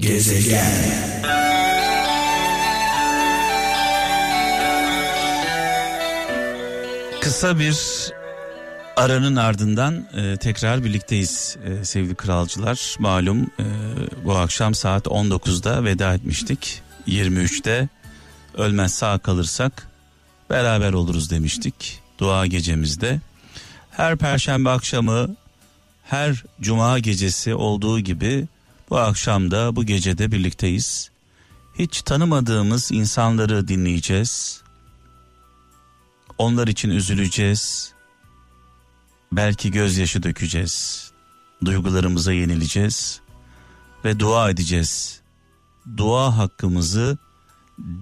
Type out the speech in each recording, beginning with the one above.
Gezegen. Kısa bir aranın ardından e, tekrar birlikteyiz e, sevgili kralcılar. Malum e, bu akşam saat 19'da veda etmiştik. 23'te ölmez sağ kalırsak beraber oluruz demiştik dua gecemizde. Her perşembe akşamı her cuma gecesi olduğu gibi bu akşam da bu gecede birlikteyiz. Hiç tanımadığımız insanları dinleyeceğiz. Onlar için üzüleceğiz. Belki gözyaşı dökeceğiz. Duygularımıza yenileceğiz ve dua edeceğiz. Dua hakkımızı,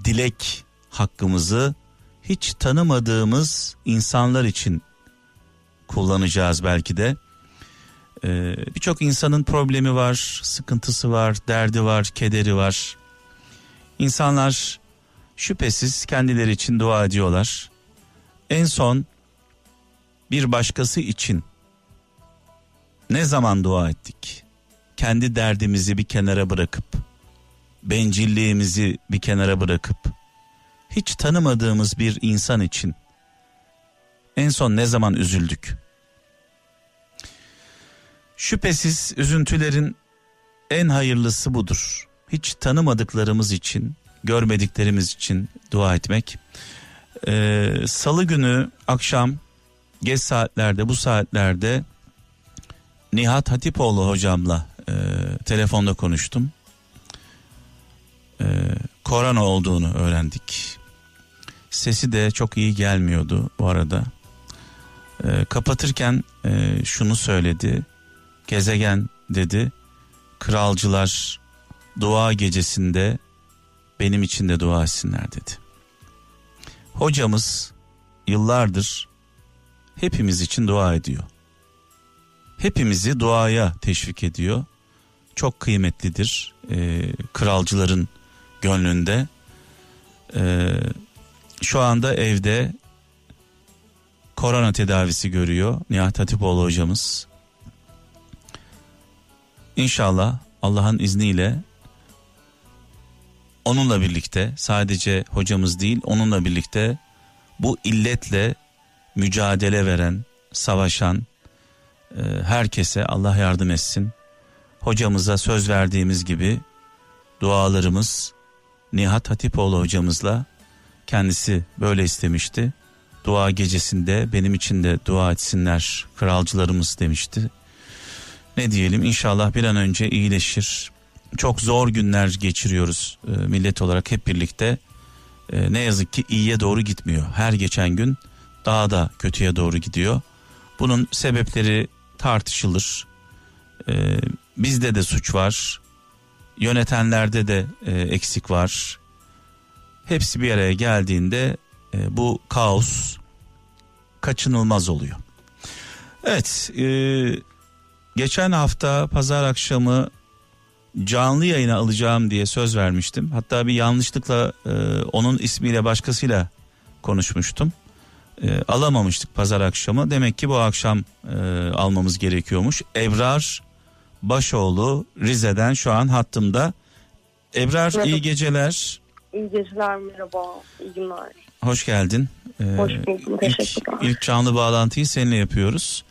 dilek hakkımızı hiç tanımadığımız insanlar için kullanacağız belki de. Ee, Birçok insanın problemi var, sıkıntısı var, derdi var, kederi var. İnsanlar şüphesiz kendileri için dua ediyorlar. En son bir başkası için ne zaman dua ettik? Kendi derdimizi bir kenara bırakıp, bencilliğimizi bir kenara bırakıp, hiç tanımadığımız bir insan için en son ne zaman üzüldük? Şüphesiz üzüntülerin en hayırlısı budur. Hiç tanımadıklarımız için, görmediklerimiz için dua etmek. Ee, Salı günü akşam geç saatlerde bu saatlerde Nihat Hatipoğlu hocamla e, telefonda konuştum. E, korona olduğunu öğrendik. Sesi de çok iyi gelmiyordu bu arada. E, kapatırken e, şunu söyledi. Gezegen dedi. Kralcılar dua gecesinde benim için de dua etsinler dedi. Hocamız yıllardır hepimiz için dua ediyor. Hepimizi duaya teşvik ediyor. Çok kıymetlidir e, kralcıların gönlünde. E, şu anda evde korona tedavisi görüyor Nihat Hatipoğlu hocamız. İnşallah Allah'ın izniyle onunla birlikte sadece hocamız değil onunla birlikte bu illetle mücadele veren, savaşan e, herkese Allah yardım etsin. Hocamıza söz verdiğimiz gibi dualarımız Nihat Hatipoğlu hocamızla kendisi böyle istemişti. Dua gecesinde benim için de dua etsinler kralcılarımız demişti. Ne diyelim inşallah bir an önce iyileşir. Çok zor günler geçiriyoruz e, millet olarak hep birlikte. E, ne yazık ki iyiye doğru gitmiyor. Her geçen gün daha da kötüye doğru gidiyor. Bunun sebepleri tartışılır. Ee, bizde de suç var. Yönetenlerde de e, eksik var. Hepsi bir araya geldiğinde e, bu kaos kaçınılmaz oluyor. Evet, e, geçen hafta pazar akşamı canlı yayına alacağım diye söz vermiştim. Hatta bir yanlışlıkla e, onun ismiyle başkasıyla konuşmuştum e, alamamıştık pazar akşamı. Demek ki bu akşam e, almamız gerekiyormuş. Ebrar Başoğlu Rize'den şu an hattımda. Ebrar Merhaba. iyi geceler. İyi geceler merhaba. İyi günler. Hoş geldin. Ee, Hoş buldum, ilk, teşekkürler. ilk canlı bağlantıyı seninle yapıyoruz.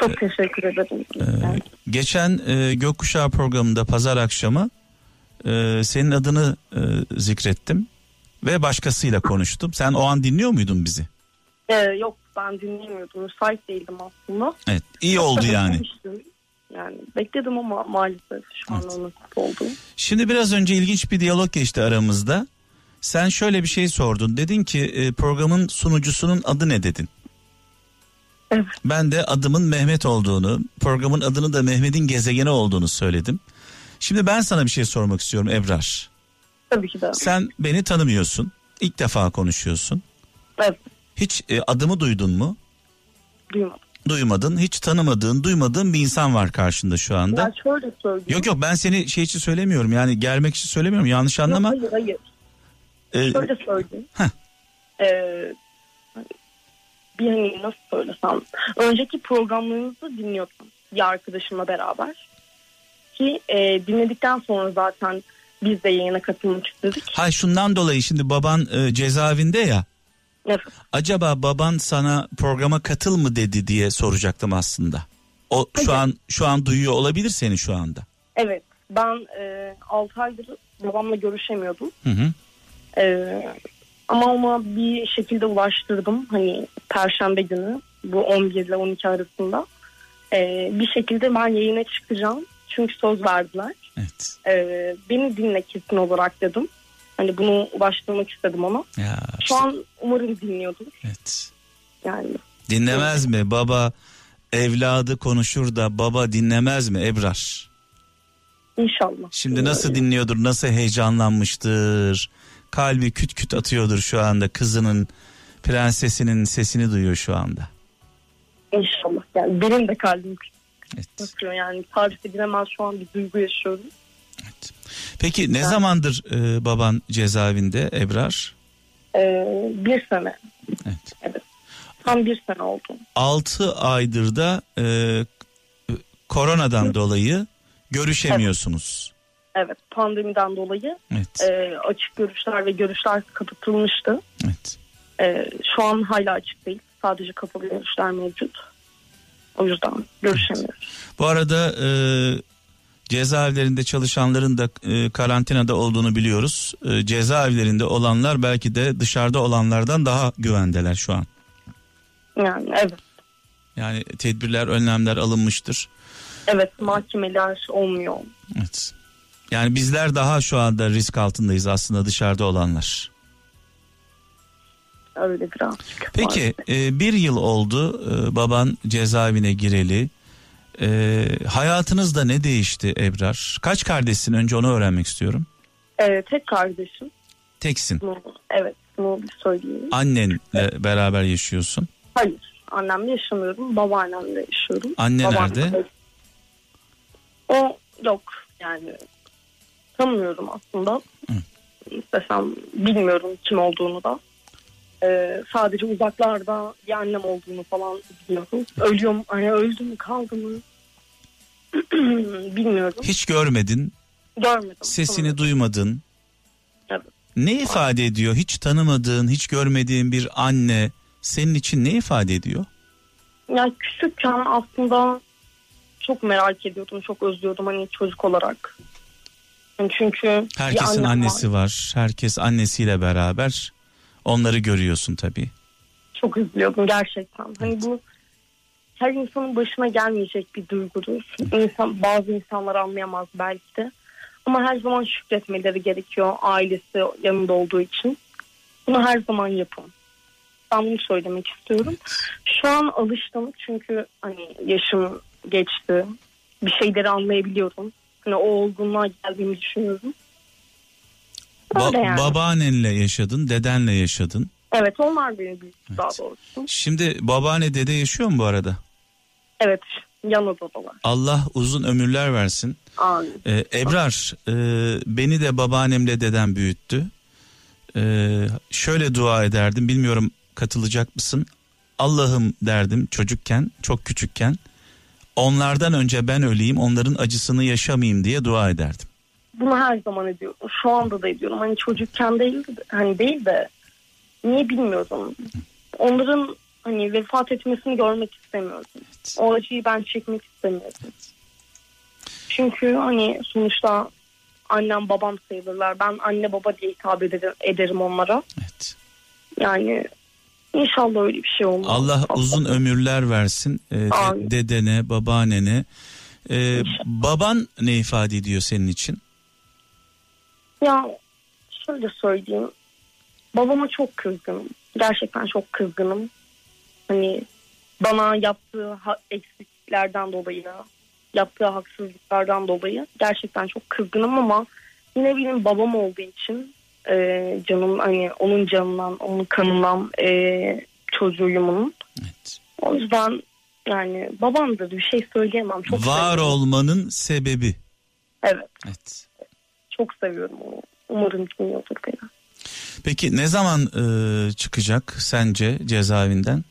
Çok teşekkür ederim. Ee, geçen e, Gökkuşağı programında pazar akşamı e, senin adını e, zikrettim ve başkasıyla konuştum. Sen o an dinliyor muydun bizi? Ee, yok ben dinleyemiyordum. Müsait değildim aslında. Evet iyi oldu yani. Yani bekledim ama maalesef şu an Evet. onun oldu. Şimdi biraz önce ilginç bir diyalog geçti aramızda. Sen şöyle bir şey sordun. Dedin ki e, programın sunucusunun adı ne dedin? Evet. Ben de adımın Mehmet olduğunu, programın adını da Mehmet'in gezegeni olduğunu söyledim. Şimdi ben sana bir şey sormak istiyorum Ebrar. Tabii ki de. Sen beni tanımıyorsun. İlk defa konuşuyorsun. Evet. Hiç e, adımı duydun mu? Duymadım. Duymadın. Hiç tanımadığın, duymadığın bir insan var karşında şu anda. Ya şöyle söyleyeyim. Yok yok ben seni şey için söylemiyorum. Yani germek için söylemiyorum. Yanlış anlama. Yok, hayır hayır. Ee, Şöyle söyleyeyim. Heh. Ee, bir hani nasıl söylesem. Önceki programlarınızı dinliyordum. Bir arkadaşımla beraber. ki e, dinledikten sonra zaten biz de yayına katılmak istedik. Ha şundan dolayı şimdi baban e, cezaevinde ya. Evet. Acaba baban sana programa katıl mı dedi diye soracaktım aslında. O şu Hayır. an şu an duyuyor olabilir seni şu anda. Evet ben e, 6 aydır babamla görüşemiyordum. Hı hı. E, ama ona bir şekilde ulaştırdım. Hani perşembe günü bu 11 ile 12 arasında. E, bir şekilde ben yayına çıkacağım. Çünkü söz verdiler. Evet. E, beni dinle kesin olarak dedim. Hani bunu ulaştırmak istedim ona. Ya Şu an umarım dinliyordur. evet. Yani Dinlemez mi baba evladı konuşur da baba dinlemez mi Ebrar? inşallah. Şimdi nasıl dinliyordur nasıl heyecanlanmıştır. Kalbi küt küt atıyordur şu anda kızının prensesinin sesini duyuyor şu anda. İnşallah. Yani benim de kalbim Evet. atıyor. Yani tarif edilemez şu an bir duygu yaşıyorum. Peki ne zamandır e, baban cezaevinde Ebrar? E, bir sene. Evet. Tam bir sene oldu. 6 aydır da e, koronadan dolayı görüşemiyorsunuz. Evet pandemiden dolayı Evet. e, açık görüşler ve görüşler kapatılmıştı. Evet. E, şu an hala açık değil. Sadece kapalı görüşler mevcut. O yüzden görüşemiyoruz. Bu arada e, cezaevlerinde çalışanların da e, karantinada olduğunu biliyoruz. E, cezaevlerinde olanlar belki de dışarıda olanlardan daha güvendeler şu an. Yani evet. Yani tedbirler, önlemler alınmıştır. Evet mahkemeler olmuyor. Evet. Yani bizler daha şu anda risk altındayız aslında dışarıda olanlar. Öyle birazcık. Peki e, bir yıl oldu e, baban cezaevine gireli. E, hayatınızda ne değişti Ebrar? Kaç kardeşsin önce onu öğrenmek istiyorum. E, tek kardeşim. Teksin. Evet bunu söyleyeyim. Annenle beraber yaşıyorsun. Hayır. Annemle yaşamıyorum. Babaannemle yaşıyorum. Anne Babaannem nerede? de- O yok yani tanımıyorum aslında. İstesem bilmiyorum kim olduğunu da. Ee, sadece uzaklarda bir annem olduğunu falan biliyorum. Ölüyor mu? Hani öldü mü kaldı mı? bilmiyorum. Hiç görmedin, Görmedim. sesini tanımıyorum. duymadın. Evet. Ne ifade ediyor? Hiç tanımadığın, hiç görmediğin bir anne senin için ne ifade ediyor? Yani küçükken aslında çok merak ediyordum. Çok özlüyordum hani çocuk olarak. Çünkü Herkesin annesi var. var. Herkes annesiyle beraber. Onları görüyorsun tabii. Çok üzülüyordum gerçekten. Hani bu her insanın başına gelmeyecek bir duygudur. İnsan, bazı insanlar anlayamaz belki de. Ama her zaman şükretmeleri gerekiyor ailesi yanında olduğu için. Bunu her zaman yapın. Ben bunu söylemek istiyorum. Şu an alıştım çünkü hani yaşım geçti. Bir şeyleri anlayabiliyorum. Hani o olgunluğa geldiğimi düşünüyorum. Ba- yani. babaannenle yaşadın, dedenle yaşadın. Evet onlar beni büyüttü Evet. daha doğrusu. Şimdi babaanne dede yaşıyor mu bu arada? Evet yan odalar. Allah uzun ömürler versin. Amin. Ee, Ebrar e, beni de babaannemle dedem büyüttü. Ee, şöyle dua ederdim bilmiyorum katılacak mısın? Allah'ım derdim çocukken çok küçükken. Onlardan önce ben öleyim onların acısını yaşamayayım diye dua ederdim. Bunu her zaman ediyorum. Şu anda da ediyorum. Hani çocukken değil de, hani değil de niye bilmiyorum. Onların hani vefat etmesini görmek istemiyorum. O acıyı ben çekmek istemiyorum. Çünkü hani sonuçta annem babam sayılırlar. Ben anne baba diye hitap ederim, ederim onlara. Evet. Yani inşallah öyle bir şey olmaz. Allah uzun ömürler versin e, Amin. dedene, babaannene. Ee, İnşallah. baban ne ifade ediyor senin için? Ya şöyle söyleyeyim. Babama çok kızgınım. Gerçekten çok kızgınım. Hani bana yaptığı ha- eksikliklerden dolayı, yaptığı haksızlıklardan dolayı gerçekten çok kızgınım ama yine benim babam olduğu için e, canım hani onun canından, onun kanından e, çocuğuyum onun. Evet. O yüzden yani babamdır bir şey söyleyemem. Çok Var seviyorum. olmanın sebebi. Evet Evet. çok seviyorum onu. Umarım dinliyordur beni. Peki ne zaman e, çıkacak sence cezaevinden?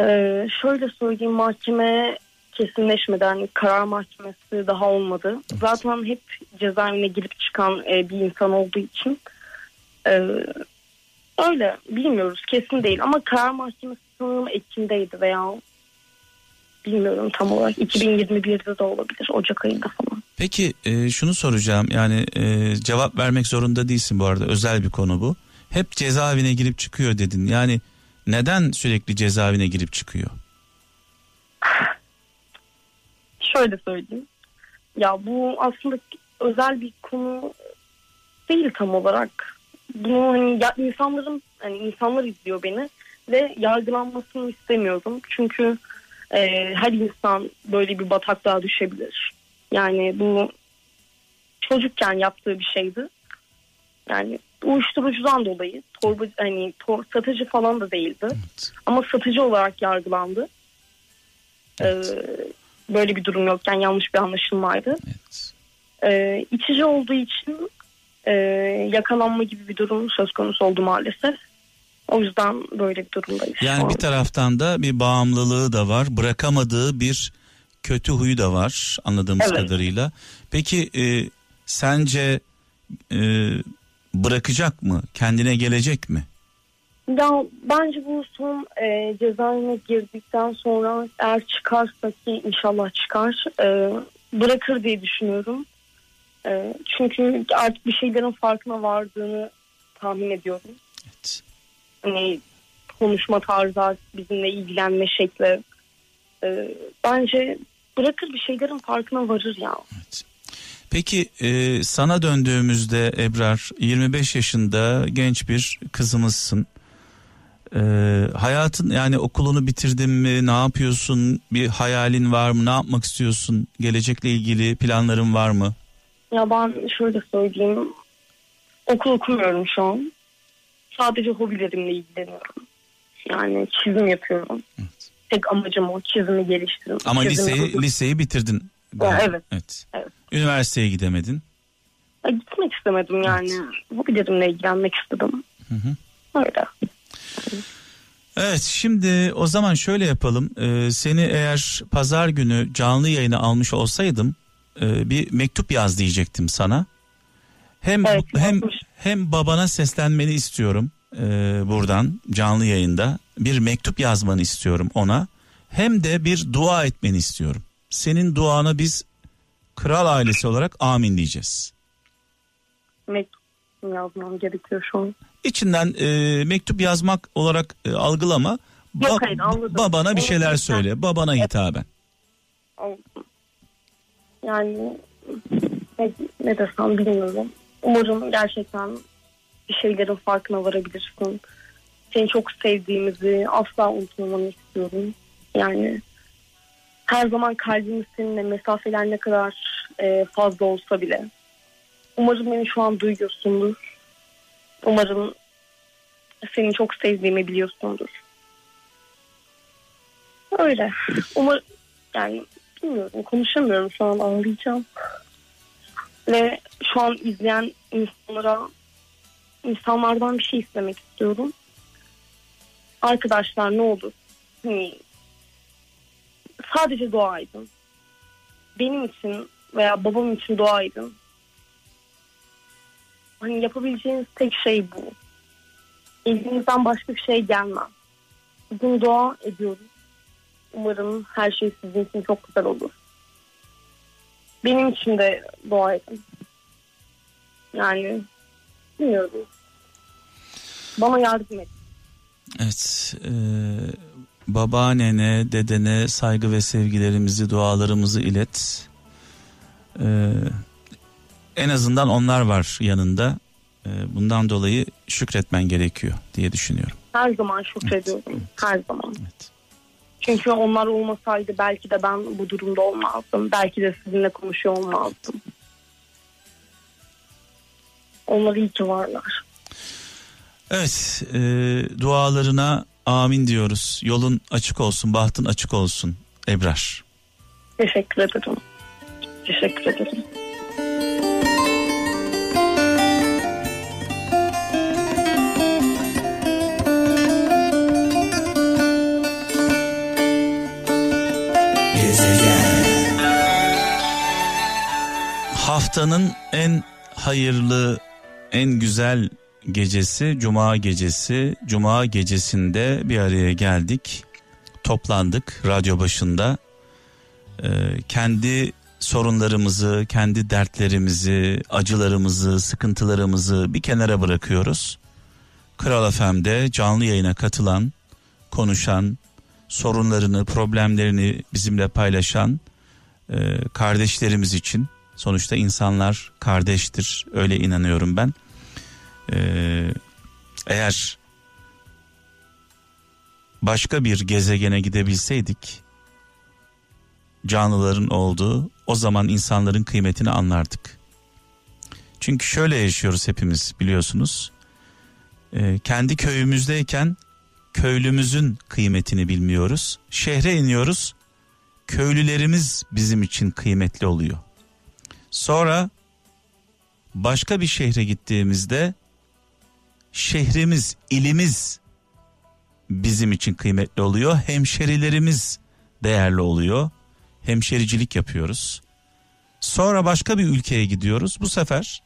Ee, şöyle söyleyeyim mahkeme kesinleşmedi. Yani karar mahkemesi daha olmadı. Zaten hep cezaevine girip çıkan e, bir insan olduğu için e, öyle bilmiyoruz kesin değil ama karar mahkemesi sanırım Ekim'deydi veya bilmiyorum tam olarak 2021'de de olabilir Ocak ayında falan. Peki e, şunu soracağım yani e, cevap vermek zorunda değilsin bu arada özel bir konu bu. Hep cezaevine girip çıkıyor dedin yani neden sürekli cezaevine girip çıkıyor? Şöyle söyleyeyim. Ya bu aslında özel bir konu değil tam olarak. Bunu hani ya, insanların hani insanlar izliyor beni ve yargılanmasını istemiyorum. Çünkü e, her insan böyle bir bataklığa düşebilir. Yani bu çocukken yaptığı bir şeydi. Yani uyuşturucudan dolayı torba hani tor, satıcı falan da değildi. Evet. Ama satıcı olarak yargılandı. Evet. Ee, böyle bir durum yokken yanlış bir anlaşılmaydı. Evet. Ee, içici olduğu için e, yakalanma gibi bir durum söz konusu oldu maalesef. O yüzden böyle bir durumdayız. Yani bir taraftan da bir bağımlılığı da var. Bırakamadığı bir kötü huyu da var anladığımız evet. kadarıyla. Peki e, sence e, bırakacak mı? Kendine gelecek mi? Ya bence bu son e, cezaevine girdikten sonra eğer çıkarsa ki inşallah çıkar e, bırakır diye düşünüyorum. E, çünkü artık bir şeylerin farkına vardığını tahmin ediyorum. Evet. Hani konuşma tarzı bizimle ilgilenme şekli e, bence bırakır bir şeylerin farkına varır ya. Evet. Peki e, sana döndüğümüzde Ebrar 25 yaşında genç bir kızımızsın. E, hayatın yani okulunu bitirdin mi? Ne yapıyorsun? Bir hayalin var mı? Ne yapmak istiyorsun? Gelecekle ilgili planların var mı? Ya ben şöyle söyleyeyim. Okul okumuyorum şu an. Sadece hobilerimle ilgileniyorum. Yani çizim yapıyorum. Evet. Tek amacım o çizimi geliştirmek. Ama liseyi, liseyi bitirdin. Ya, evet. evet. evet. Üniversiteye gidemedin. Ya, gitmek istemedim yani. Evet. Hobilerimle ilgilenmek istedim. Hı hı. Öyle. Evet şimdi o zaman şöyle yapalım. Ee, seni eğer pazar günü canlı yayına almış olsaydım e, bir mektup yaz diyecektim sana. Hem evet, hem hem babana seslenmeni istiyorum e, buradan canlı yayında bir mektup yazmanı istiyorum ona. Hem de bir dua etmeni istiyorum. Senin duana biz kral ailesi olarak amin diyeceğiz. Mektup yazmam gerekiyor şu an. İçinden e, mektup yazmak olarak e, algılama. Ba- Yok hayır anladım. Babana bir şeyler söyle. Babana hitaben. Yani ne, ne desem bilmiyorum. Umarım gerçekten bir şeylerin farkına varabilirsin. Seni çok sevdiğimizi asla unutmamanı istiyorum. Yani her zaman kalbimiz seninle mesafeler ne kadar e, fazla olsa bile. Umarım beni şu an duyuyorsundur. Umarım seni çok sevdiğimi biliyorsundur. Öyle. Umar yani bilmiyorum konuşamıyorum şu an anlayacağım. Ve şu an izleyen insanlara insanlardan bir şey istemek istiyorum. Arkadaşlar ne olur hani sadece dua edin. Benim için veya babam için dua edin. Hani yapabileceğiniz tek şey bu. Elinizden başka bir şey gelmez. Bugün dua ediyoruz. Umarım her şey sizin için çok güzel olur. Benim için de dua edin. Yani bilmiyorum. Bana yardım et. Evet. E, babaannene, dedene saygı ve sevgilerimizi, dualarımızı ilet. E, en azından onlar var yanında. E, bundan dolayı şükretmen gerekiyor diye düşünüyorum. Her zaman şükrediyorum. Evet. Her zaman. Evet. Çünkü onlar olmasaydı belki de ben bu durumda olmazdım. Belki de sizinle konuşuyor olmazdım. Onlar iyi ki varlar. Evet, e, dualarına amin diyoruz. Yolun açık olsun, bahtın açık olsun Ebrar. Teşekkür ederim. Teşekkür ederim. Haftanın en hayırlı, en güzel gecesi Cuma gecesi. Cuma gecesinde bir araya geldik. Toplandık radyo başında. Ee, kendi sorunlarımızı, kendi dertlerimizi, acılarımızı, sıkıntılarımızı bir kenara bırakıyoruz. Kral FM'de canlı yayına katılan, konuşan, sorunlarını, problemlerini bizimle paylaşan e, kardeşlerimiz için sonuçta insanlar kardeştir öyle inanıyorum ben. E, eğer başka bir gezegene gidebilseydik canlıların olduğu o zaman insanların kıymetini anlardık. Çünkü şöyle yaşıyoruz hepimiz biliyorsunuz. Ee, kendi köyümüzdeyken köylümüzün kıymetini bilmiyoruz. Şehre iniyoruz. Köylülerimiz bizim için kıymetli oluyor. Sonra başka bir şehre gittiğimizde şehrimiz, ilimiz bizim için kıymetli oluyor. Hemşerilerimiz değerli oluyor. Hemşericilik yapıyoruz. Sonra başka bir ülkeye gidiyoruz. Bu sefer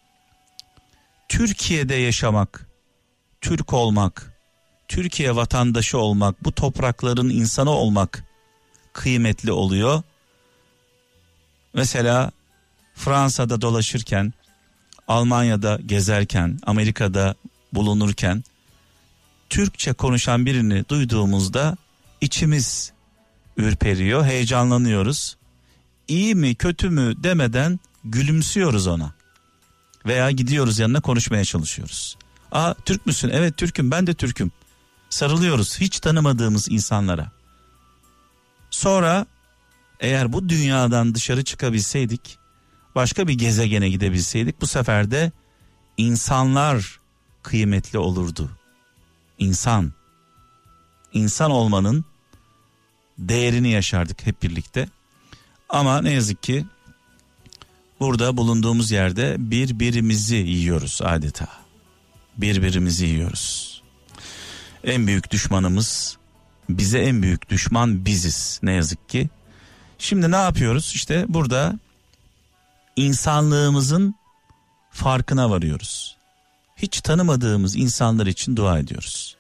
Türkiye'de yaşamak, Türk olmak, Türkiye vatandaşı olmak, bu toprakların insanı olmak kıymetli oluyor. Mesela Fransa'da dolaşırken, Almanya'da gezerken, Amerika'da bulunurken Türkçe konuşan birini duyduğumuzda içimiz ürperiyor, heyecanlanıyoruz. İyi mi, kötü mü demeden gülümsüyoruz ona. Veya gidiyoruz yanına konuşmaya çalışıyoruz. Aa Türk müsün? Evet Türk'üm ben de Türk'üm. Sarılıyoruz hiç tanımadığımız insanlara. Sonra eğer bu dünyadan dışarı çıkabilseydik, başka bir gezegene gidebilseydik bu sefer de insanlar kıymetli olurdu. İnsan. İnsan olmanın değerini yaşardık hep birlikte. Ama ne yazık ki burada bulunduğumuz yerde birbirimizi yiyoruz adeta. Birbirimizi yiyoruz. En büyük düşmanımız bize en büyük düşman biziz ne yazık ki. Şimdi ne yapıyoruz? İşte burada insanlığımızın farkına varıyoruz. Hiç tanımadığımız insanlar için dua ediyoruz.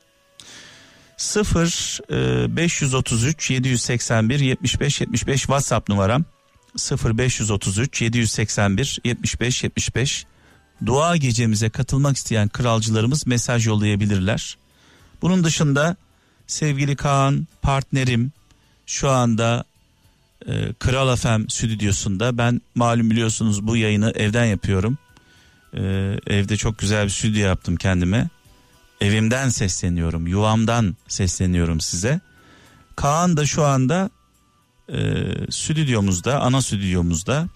0 533 781 75 75 WhatsApp numaram 0 533 781 75 75 dua gecemize katılmak isteyen kralcılarımız mesaj yollayabilirler. Bunun dışında sevgili Kaan partnerim şu anda e, Kral FM stüdyosunda ben malum biliyorsunuz bu yayını evden yapıyorum. E, evde çok güzel bir stüdyo yaptım kendime. Evimden sesleniyorum, yuvamdan sesleniyorum size. Kaan da şu anda e, stüdyomuzda, ana stüdyomuzda.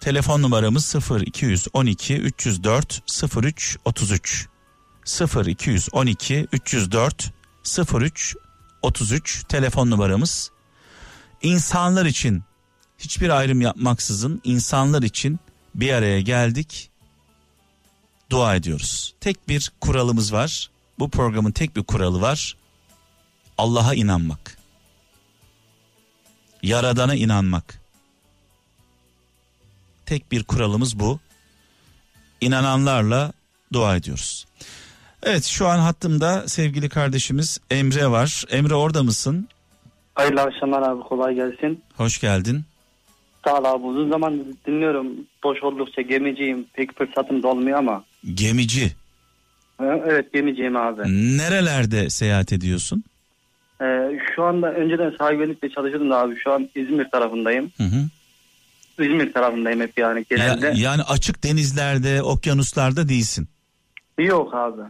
Telefon numaramız 0 212 304 03 33. 0 212 304 03 33 telefon numaramız. İnsanlar için hiçbir ayrım yapmaksızın insanlar için bir araya geldik. Dua ediyoruz. Tek bir kuralımız var. Bu programın tek bir kuralı var. Allah'a inanmak. Yaradana inanmak. Tek bir kuralımız bu. İnananlarla dua ediyoruz. Evet şu an hattımda sevgili kardeşimiz Emre var. Emre orada mısın? Hayırlı akşamlar abi kolay gelsin. Hoş geldin. Sağ ol abi uzun zaman dinliyorum. Boş oldukça gemiciyim. Pek fırsatım da olmuyor ama. Gemici. Evet gemiciyim abi. Nerelerde seyahat ediyorsun? Ee, şu anda önceden sahibilikle çalışıyordum da abi. Şu an İzmir tarafındayım. Hı hı. İzmir tarafındayım hep yani Ya- genelde. yani açık denizlerde, okyanuslarda değilsin. Yok abi.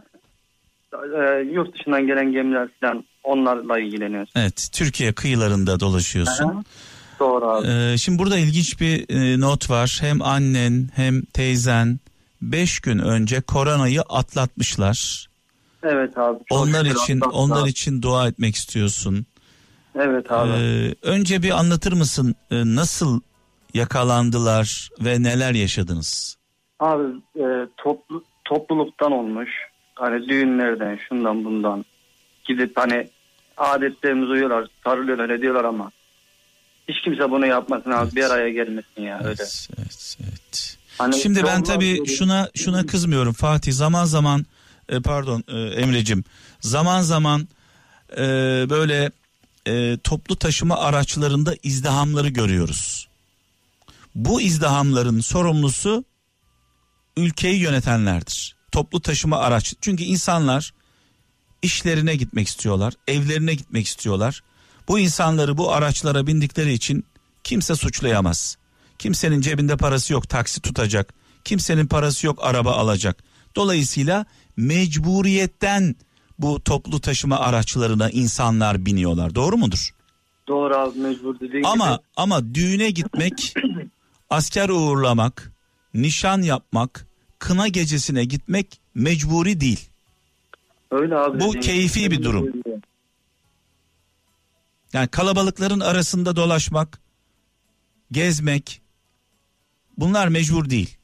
Ee, yurt dışından gelen gemiler falan onlarla ilgileniyoruz. Evet, Türkiye kıyılarında dolaşıyorsun. Aha. Doğru abi. Ee, şimdi burada ilginç bir e, not var. Hem annen hem teyzen 5 gün önce koronayı atlatmışlar. evet abi. Onlar için atlattık onlar için dua etmek istiyorsun. Evet abi. Ee, önce bir anlatır mısın e, nasıl yakalandılar ve neler yaşadınız? Abi e, toplu, topluluktan olmuş. Hani düğünlerden şundan bundan gidip hani adetlerimize uyuyorlar, sarılıyorlar, ediyorlar ama hiç kimse bunu yapmasın abi bir araya gelmesin ya öyle. Evet, evet, evet. Hani Şimdi ben tabii şuna şuna kızmıyorum Fatih. Zaman zaman e, pardon e, Emre'cim. Zaman zaman e, böyle toplu taşıma araçlarında izdihamları görüyoruz. Bu izdihamların sorumlusu ülkeyi yönetenlerdir. Toplu taşıma araç. Çünkü insanlar işlerine gitmek istiyorlar, evlerine gitmek istiyorlar. Bu insanları bu araçlara bindikleri için kimse suçlayamaz. Kimsenin cebinde parası yok taksi tutacak. Kimsenin parası yok araba alacak. Dolayısıyla mecburiyetten bu toplu taşıma araçlarına insanlar biniyorlar. Doğru mudur? Doğru abi mecbur dediğin Ama gibi. ama düğüne gitmek, asker uğurlamak, nişan yapmak, kına gecesine gitmek mecburi değil. Öyle abi. Bu dediğin keyfi bir durum. Yani kalabalıkların arasında dolaşmak, gezmek bunlar mecbur değil.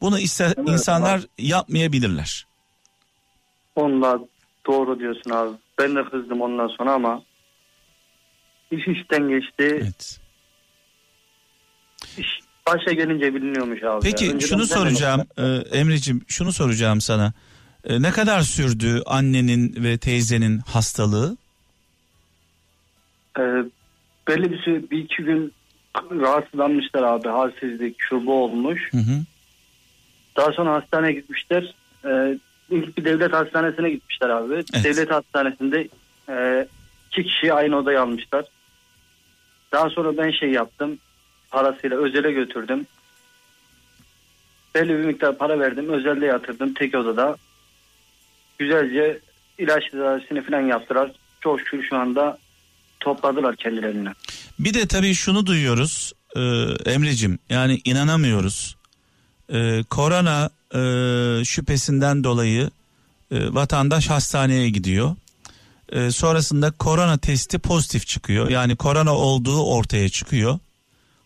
Bunu ise Evet, insanlar abi. yapmayabilirler. Onlar doğru diyorsun abi. Ben de kızdım ondan sonra ama iş işten geçti. Evet. İş başa gelince biliniyormuş abi. Peki ya. Önceden şunu soracağım e, Emre'cim şunu soracağım sana. E, ne kadar sürdü annenin ve teyzenin hastalığı? Ee, belli bir süre bir iki gün rahatsızlanmışlar abi. Halsizlik, şu bu olmuş. Hı hı. Daha sonra hastaneye gitmişler. Ee, ilk bir devlet hastanesine gitmişler abi. Evet. Devlet hastanesinde e, iki kişiyi aynı odaya almışlar. Daha sonra ben şey yaptım. Parasıyla özele götürdüm. Belli bir miktar para verdim. Özelde yatırdım tek odada. Güzelce ilaç tedavisini falan yaptılar. Çok şükür şu anda topladılar kendilerini. Bir de tabii şunu duyuyoruz e, Emre'cim yani inanamıyoruz. E, korona e, şüphesinden dolayı e, vatandaş hastaneye gidiyor. E, sonrasında korona testi pozitif çıkıyor. Yani korona olduğu ortaya çıkıyor.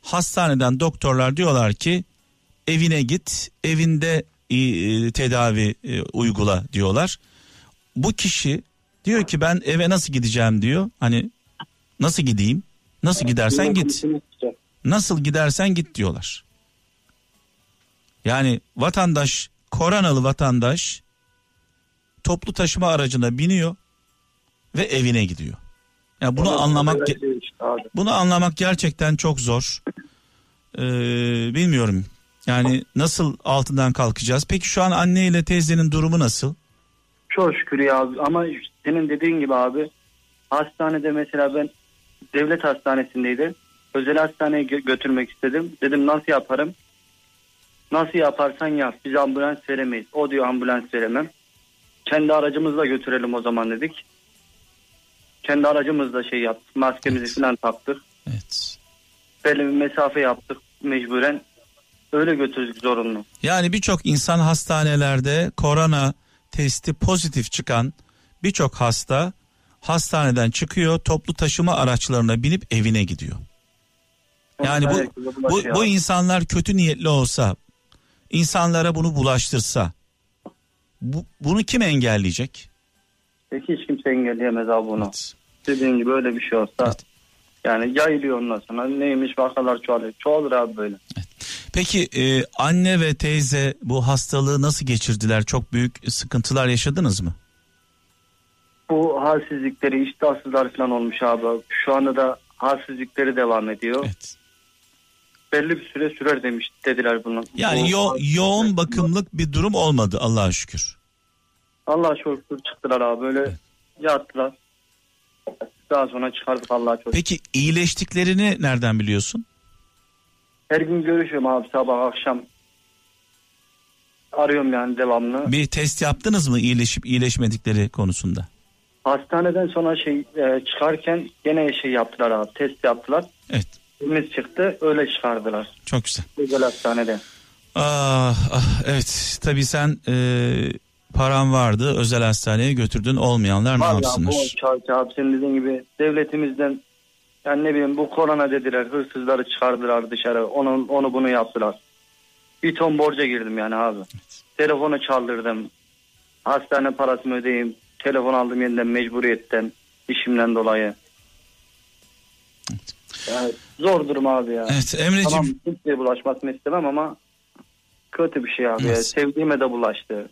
Hastaneden doktorlar diyorlar ki evine git evinde tedavi e, uygula diyorlar. Bu kişi diyor ki ben eve nasıl gideceğim diyor. Hani nasıl gideyim? Nasıl gidersen git. Nasıl gidersen git diyorlar. Yani vatandaş, koronalı vatandaş toplu taşıma aracına biniyor ve evine gidiyor. Yani bunu anlamak Abi. bunu anlamak gerçekten çok zor. Ee, bilmiyorum. Yani nasıl altından kalkacağız? Peki şu an anne ile teyzenin durumu nasıl? Çok şükür ya abi. ama senin dediğin gibi abi hastanede mesela ben devlet hastanesindeydi. Özel hastaneye gö- götürmek istedim. Dedim nasıl yaparım? Nasıl yaparsan yap. Biz ambulans veremeyiz. O diyor ambulans veremem. Kendi aracımızla götürelim o zaman dedik. Kendi aracımızla şey yaptık. Maskemizi Evet. falan taktık. Evet. Belli bir mesafe yaptık mecburen. Öyle götürdük zorunlu. Yani birçok insan hastanelerde korona testi pozitif çıkan birçok hasta hastaneden çıkıyor toplu taşıma araçlarına binip evine gidiyor. Yani bu bu, bu insanlar kötü niyetli olsa insanlara bunu bulaştırsa bu, bunu kim engelleyecek? Peki hiç kimse engelleyemez abi bunu. Evet. Dediğin gibi öyle bir şey olsa Evet. Yani yayılıyor ondan sonra neymiş vakalar çoğalıyor. Çoğalır abi böyle. Peki e, anne ve teyze bu hastalığı nasıl geçirdiler? Çok büyük sıkıntılar yaşadınız mı? Bu halsizlikleri iştahsızlar falan olmuş abi. Şu anda da halsizlikleri devam ediyor. Evet. Belli bir süre sürer demiş dediler bunu. Yani Bu- yo- yoğun bakımlık bir durum olmadı Allah'a şükür. Allah'a şükür çıktılar abi böyle yattılar. Daha sonra çıkardık Allah'a çok. Peki iyileştiklerini nereden biliyorsun? Her gün görüşüyorum abi sabah akşam. Arıyorum yani devamlı. Bir test yaptınız mı iyileşip iyileşmedikleri konusunda? Hastaneden sonra şey e, çıkarken gene şey yaptılar abi test yaptılar. Evet. Temiz çıktı öyle çıkardılar. Çok güzel. Özel hastanede. Ah, ah, evet tabii sen e, paran vardı özel hastaneye götürdün olmayanlar ne Vallahi yapsınlar? bu abi senin dediğin gibi devletimizden yani ne bileyim bu korona dediler hırsızları çıkardılar dışarı onu onu bunu yaptılar. Bir ton borca girdim yani abi. Telefonu çaldırdım. Hastane parasını ödeyeyim. Telefon aldım yeniden mecburiyetten işimden dolayı. Yani zor durum abi ya. Evet Emre'ciğim Tamam kimseye bulaşmasını istemem ama kötü bir şey abi. Nasıl? Sevdiğime de bulaştı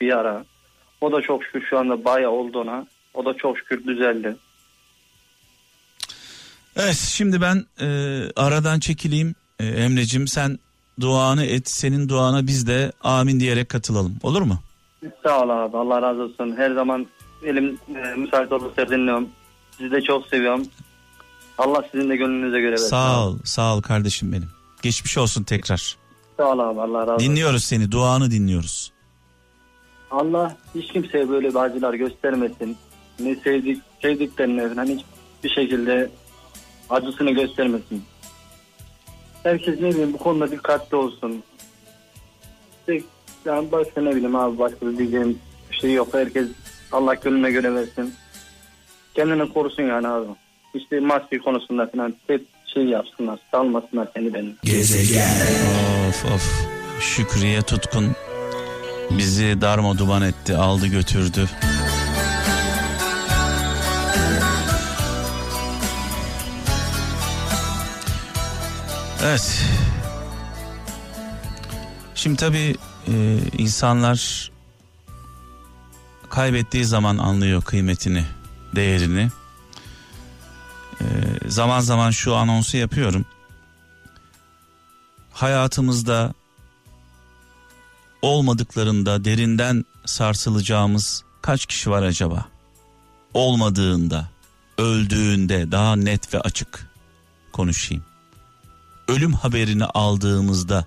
bir ara. O da çok şükür şu anda bayağı oldu ona. O da çok şükür düzeldi. Evet şimdi ben e, aradan çekileyim. E, Emre'cim sen duanı et. Senin duana biz de amin diyerek katılalım. Olur mu? Sağ ol abi. Allah razı olsun. Her zaman elim e, müsait olursa dinliyorum. Sizi de çok seviyorum. Allah sizin de gönlünüze göre versin. Sağ ol. Sağ ol kardeşim benim. Geçmiş olsun tekrar. Sağ ol abi. Allah razı olsun. Dinliyoruz seni. Duanı dinliyoruz. Allah hiç kimseye böyle bir acılar göstermesin. Ne sevdik, sevdiklerine falan hiçbir şekilde acısını göstermesin. Herkes ne bileyim bu konuda dikkatli olsun. Yani başka ne bileyim abi başka bir diyeceğim bir şey yok. Herkes Allah gönlüne göre versin. Kendini korusun yani abi. İşte maske konusunda falan hep şey yapsınlar. Salmasınlar seni beni. Of of. Şükriye Tutkun bizi darma duman etti, aldı götürdü. Evet. Şimdi tabii e, insanlar kaybettiği zaman anlıyor kıymetini, değerini. E, zaman zaman şu anonsu yapıyorum hayatımızda olmadıklarında derinden sarsılacağımız kaç kişi var acaba? Olmadığında, öldüğünde daha net ve açık konuşayım. Ölüm haberini aldığımızda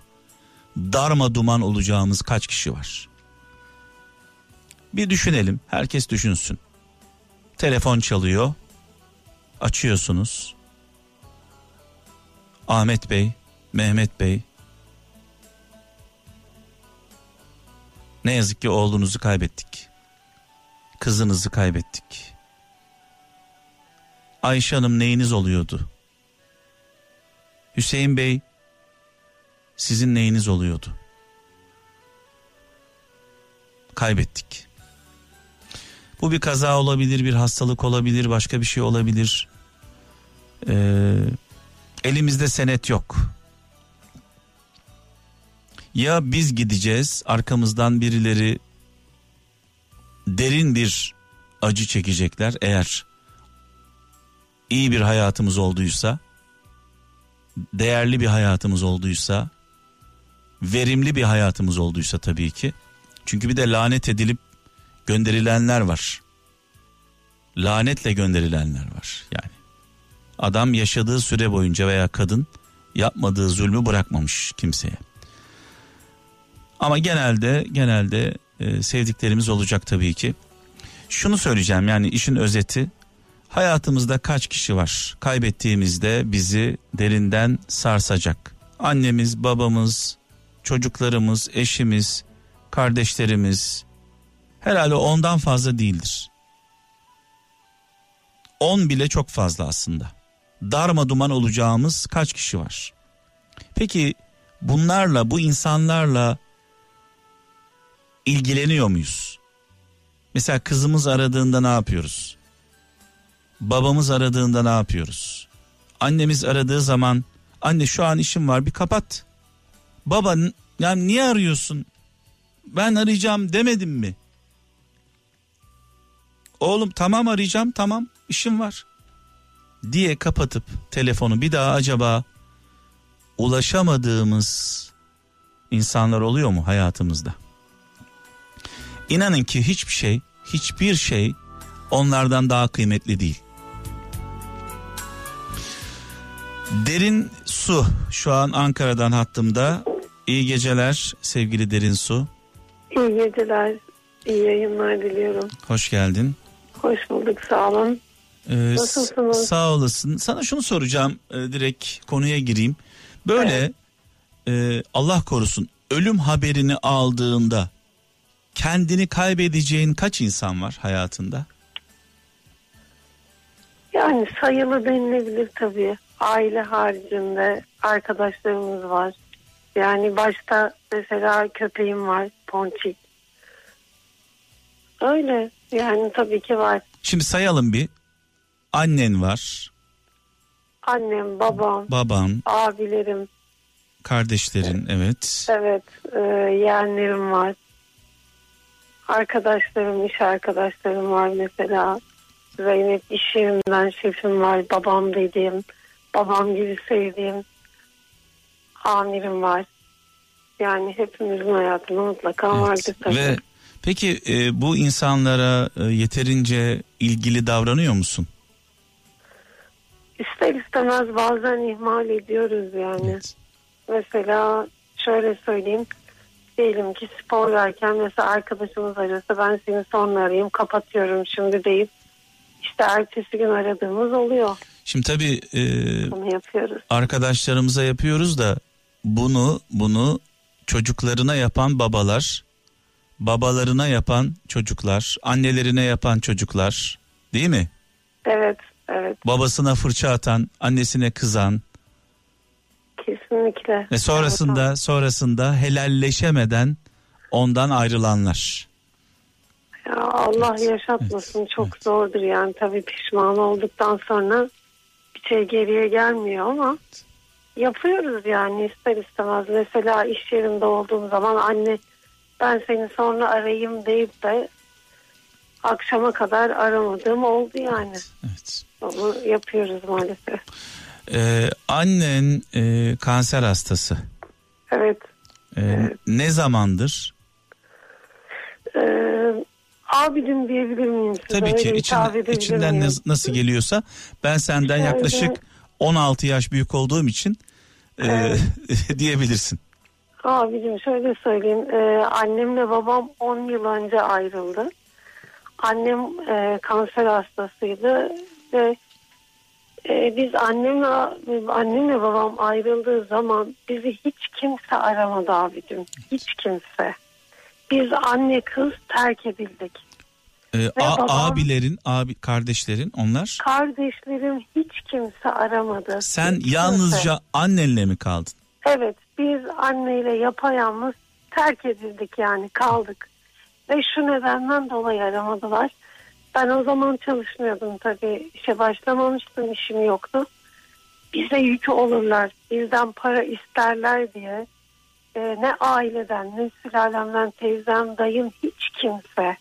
darma duman olacağımız kaç kişi var? Bir düşünelim, herkes düşünsün. Telefon çalıyor, açıyorsunuz. Ahmet Bey, Mehmet Bey ne yazık ki oğlunuzu kaybettik. Kızınızı kaybettik. Ayşe Hanım neyiniz oluyordu? Hüseyin Bey sizin neyiniz oluyordu? Kaybettik. Bu bir kaza olabilir, bir hastalık olabilir, başka bir şey olabilir. Ee, elimizde senet yok. Ya biz gideceğiz arkamızdan birileri derin bir acı çekecekler. Eğer iyi bir hayatımız olduysa değerli bir hayatımız olduysa verimli bir hayatımız olduysa tabii ki. Çünkü bir de lanet edilip gönderilenler var. Lanetle gönderilenler var yani. Adam yaşadığı süre boyunca veya kadın yapmadığı zulmü bırakmamış kimseye ama genelde genelde e, sevdiklerimiz olacak tabii ki. Şunu söyleyeceğim yani işin özeti hayatımızda kaç kişi var kaybettiğimizde bizi derinden sarsacak. Annemiz, babamız, çocuklarımız, eşimiz, kardeşlerimiz herhalde ondan fazla değildir. On bile çok fazla aslında. Darma duman olacağımız kaç kişi var? Peki bunlarla bu insanlarla ilgileniyor muyuz? Mesela kızımız aradığında ne yapıyoruz? Babamız aradığında ne yapıyoruz? Annemiz aradığı zaman anne şu an işim var bir kapat. Baba yani niye arıyorsun? Ben arayacağım demedim mi? Oğlum tamam arayacağım tamam işim var. Diye kapatıp telefonu bir daha acaba ulaşamadığımız insanlar oluyor mu hayatımızda? İnanın ki hiçbir şey, hiçbir şey onlardan daha kıymetli değil. Derin Su şu an Ankara'dan hattımda. İyi geceler sevgili Derin Su. İyi geceler, iyi yayınlar diliyorum. Hoş geldin. Hoş bulduk, sağ olun. Ee, Nasılsınız? Sağ olasın. Sana şunu soracağım e, direkt konuya gireyim. Böyle e, Allah korusun ölüm haberini aldığında kendini kaybedeceğin kaç insan var hayatında? Yani sayılı denilebilir tabii. Aile haricinde arkadaşlarımız var. Yani başta mesela köpeğim var, Ponçik. Öyle yani tabii ki var. Şimdi sayalım bir. Annen var, Annem, babam, baban, abilerim, kardeşlerin evet. Evet, e, yeğenlerim var. Arkadaşlarım, iş arkadaşlarım var mesela. Zeynep iş yerimden şefim var. Babam dediğim, babam gibi sevdiğim amirim var. Yani hepimizin hayatında mutlaka Evet. vardır tabii. Ve peki e, bu insanlara e, yeterince ilgili davranıyor musun? İster istemez bazen ihmal ediyoruz yani. Evet. Mesela şöyle söyleyeyim. Diyelim ki spor verken mesela arkadaşımız arasa ben seni sonra arayayım kapatıyorum şimdi deyip işte ertesi gün aradığımız oluyor. Şimdi tabii e, Bunu yapıyoruz. arkadaşlarımıza yapıyoruz da bunu bunu çocuklarına yapan babalar, babalarına yapan çocuklar, annelerine yapan çocuklar, değil mi? Evet, evet Babasına fırça atan, annesine kızan kesinlikle. ve sonrasında Evet, sonrasında helalleşemeden ondan ayrılanlar. ya Allah Evet, yaşatmasın evet, çok evet. zordur yani tabii pişman olduktan sonra bir şey geriye gelmiyor ama yapıyoruz yani ister istemez. Mesela iş yerinde olduğum zaman anne ben seni sonra arayayım deyip de akşama kadar aramadığım oldu yani. Evet. Onu yapıyoruz maalesef. Ee, annen e, kanser hastası. Evet. Ee, Ne zamandır? Ee, abicim diyebilir miyim size? Tabii ki içinden, içinden miyim? nas- nasıl geliyorsa ben senden Şöyle- yaklaşık 16 yaş büyük olduğum için e, Evet. diyebilirsin. Abicim şöyle söyleyeyim. Ee, annemle babam 10 yıl önce ayrıldı. Annem e, kanser hastasıydı ve e, biz annemle annemle babam ayrıldığı zaman bizi hiç kimse aramadı abicim. Hiç kimse. Biz anne kız terk edildik. Ee, a- babam- abilerin, abi kardeşlerin onlar. Kardeşlerim hiç kimse aramadı. Sen Hiç kimse. yalnızca annenle mi kaldın? Evet biz anneyle yapayalnız terk edildik yani kaldık. Ve şu nedenden dolayı aramadılar. Ben o zaman çalışmıyordum tabii. İşe başlamamıştım işim yoktu. Bize yük olurlar. Bizden para isterler diye. e, ne aileden ne sülalemden teyzem dayım hiç kimse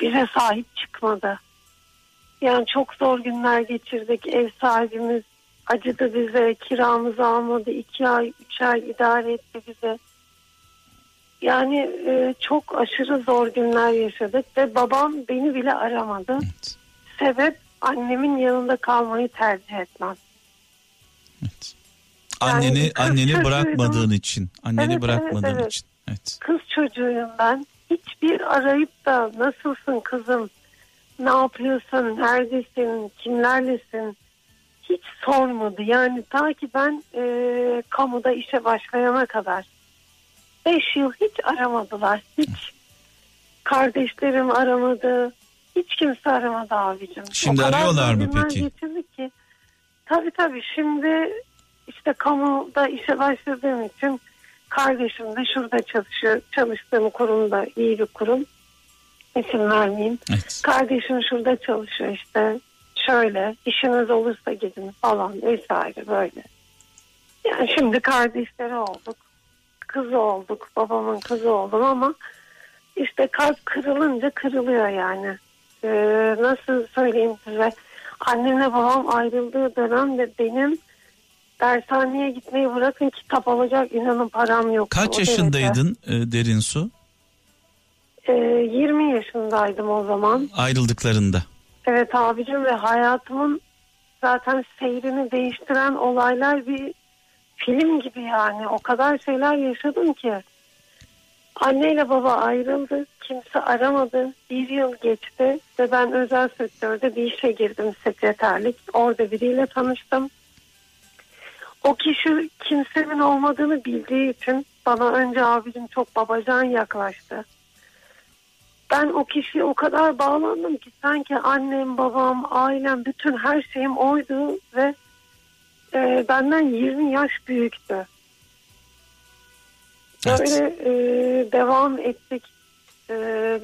bize sahip çıkmadı. Yani çok zor günler geçirdik. Ev sahibimiz acıdı bize. Kiramızı almadı. iki ay, üç ay idare etti bize. Yani e, çok aşırı zor günler yaşadık ve babam beni bile aramadı. Evet. Sebep annemin yanında kalmayı tercih etmem. evet. Anneni kız anneni bırakmadığın için, anneni Evet, bırakmadığın evet, evet. için. Evet. Kız çocuğuyum ben. Hiçbir arayıp da nasılsın kızım, ne yapıyorsun, neredesin, kimlerlesin hiç sormadı. Yani ta ki ben e, kamuda işe başlayana kadar. Beş yıl hiç aramadılar. Hiç. Kardeşlerim aramadı. Hiç kimse aramadı abicim. Şimdi arıyorlar mı peki? Ki, tabii tabii şimdi işte kamuda işe başladığım için kardeşim de şurada çalışıyor. Çalıştığım kurumda iyi bir kurum. İsim vermeyeyim. Evet. Kardeşim şurada çalışıyor işte. Şöyle işiniz olursa gidin falan vesaire böyle. Yani şimdi kardeşleri olduk. Kızı olduk. Babamın kızı oldum ama işte kalp kırılınca kırılıyor yani. Ee, nasıl söyleyeyim size. Annemle babam ayrıldığı dönemde benim dershaneye gitmeyi bırakın kitap alacak inanın param yok. Kaç yaşındaydın e, Derin Su Ee, 20 yaşındaydım o zaman. ayrıldıklarında? Evet abicim ve hayatımın zaten seyrini değiştiren olaylar bir film gibi yani. O kadar şeyler yaşadım ki. Anneyle baba ayrıldı. Kimse aramadı. Bir yıl geçti ve ben özel sektörde bir işe girdim sekreterlik. Orada biriyle tanıştım. O kişi kimsenin olmadığını bildiği için bana önce abicim çok babacan yaklaştı. Ben o kişiye o kadar bağlandım ki sanki annem, babam, ailem, bütün her şeyim oydu ve e, benden 20 yaş büyüktü. Evet. Böyle e, devam ettik. E,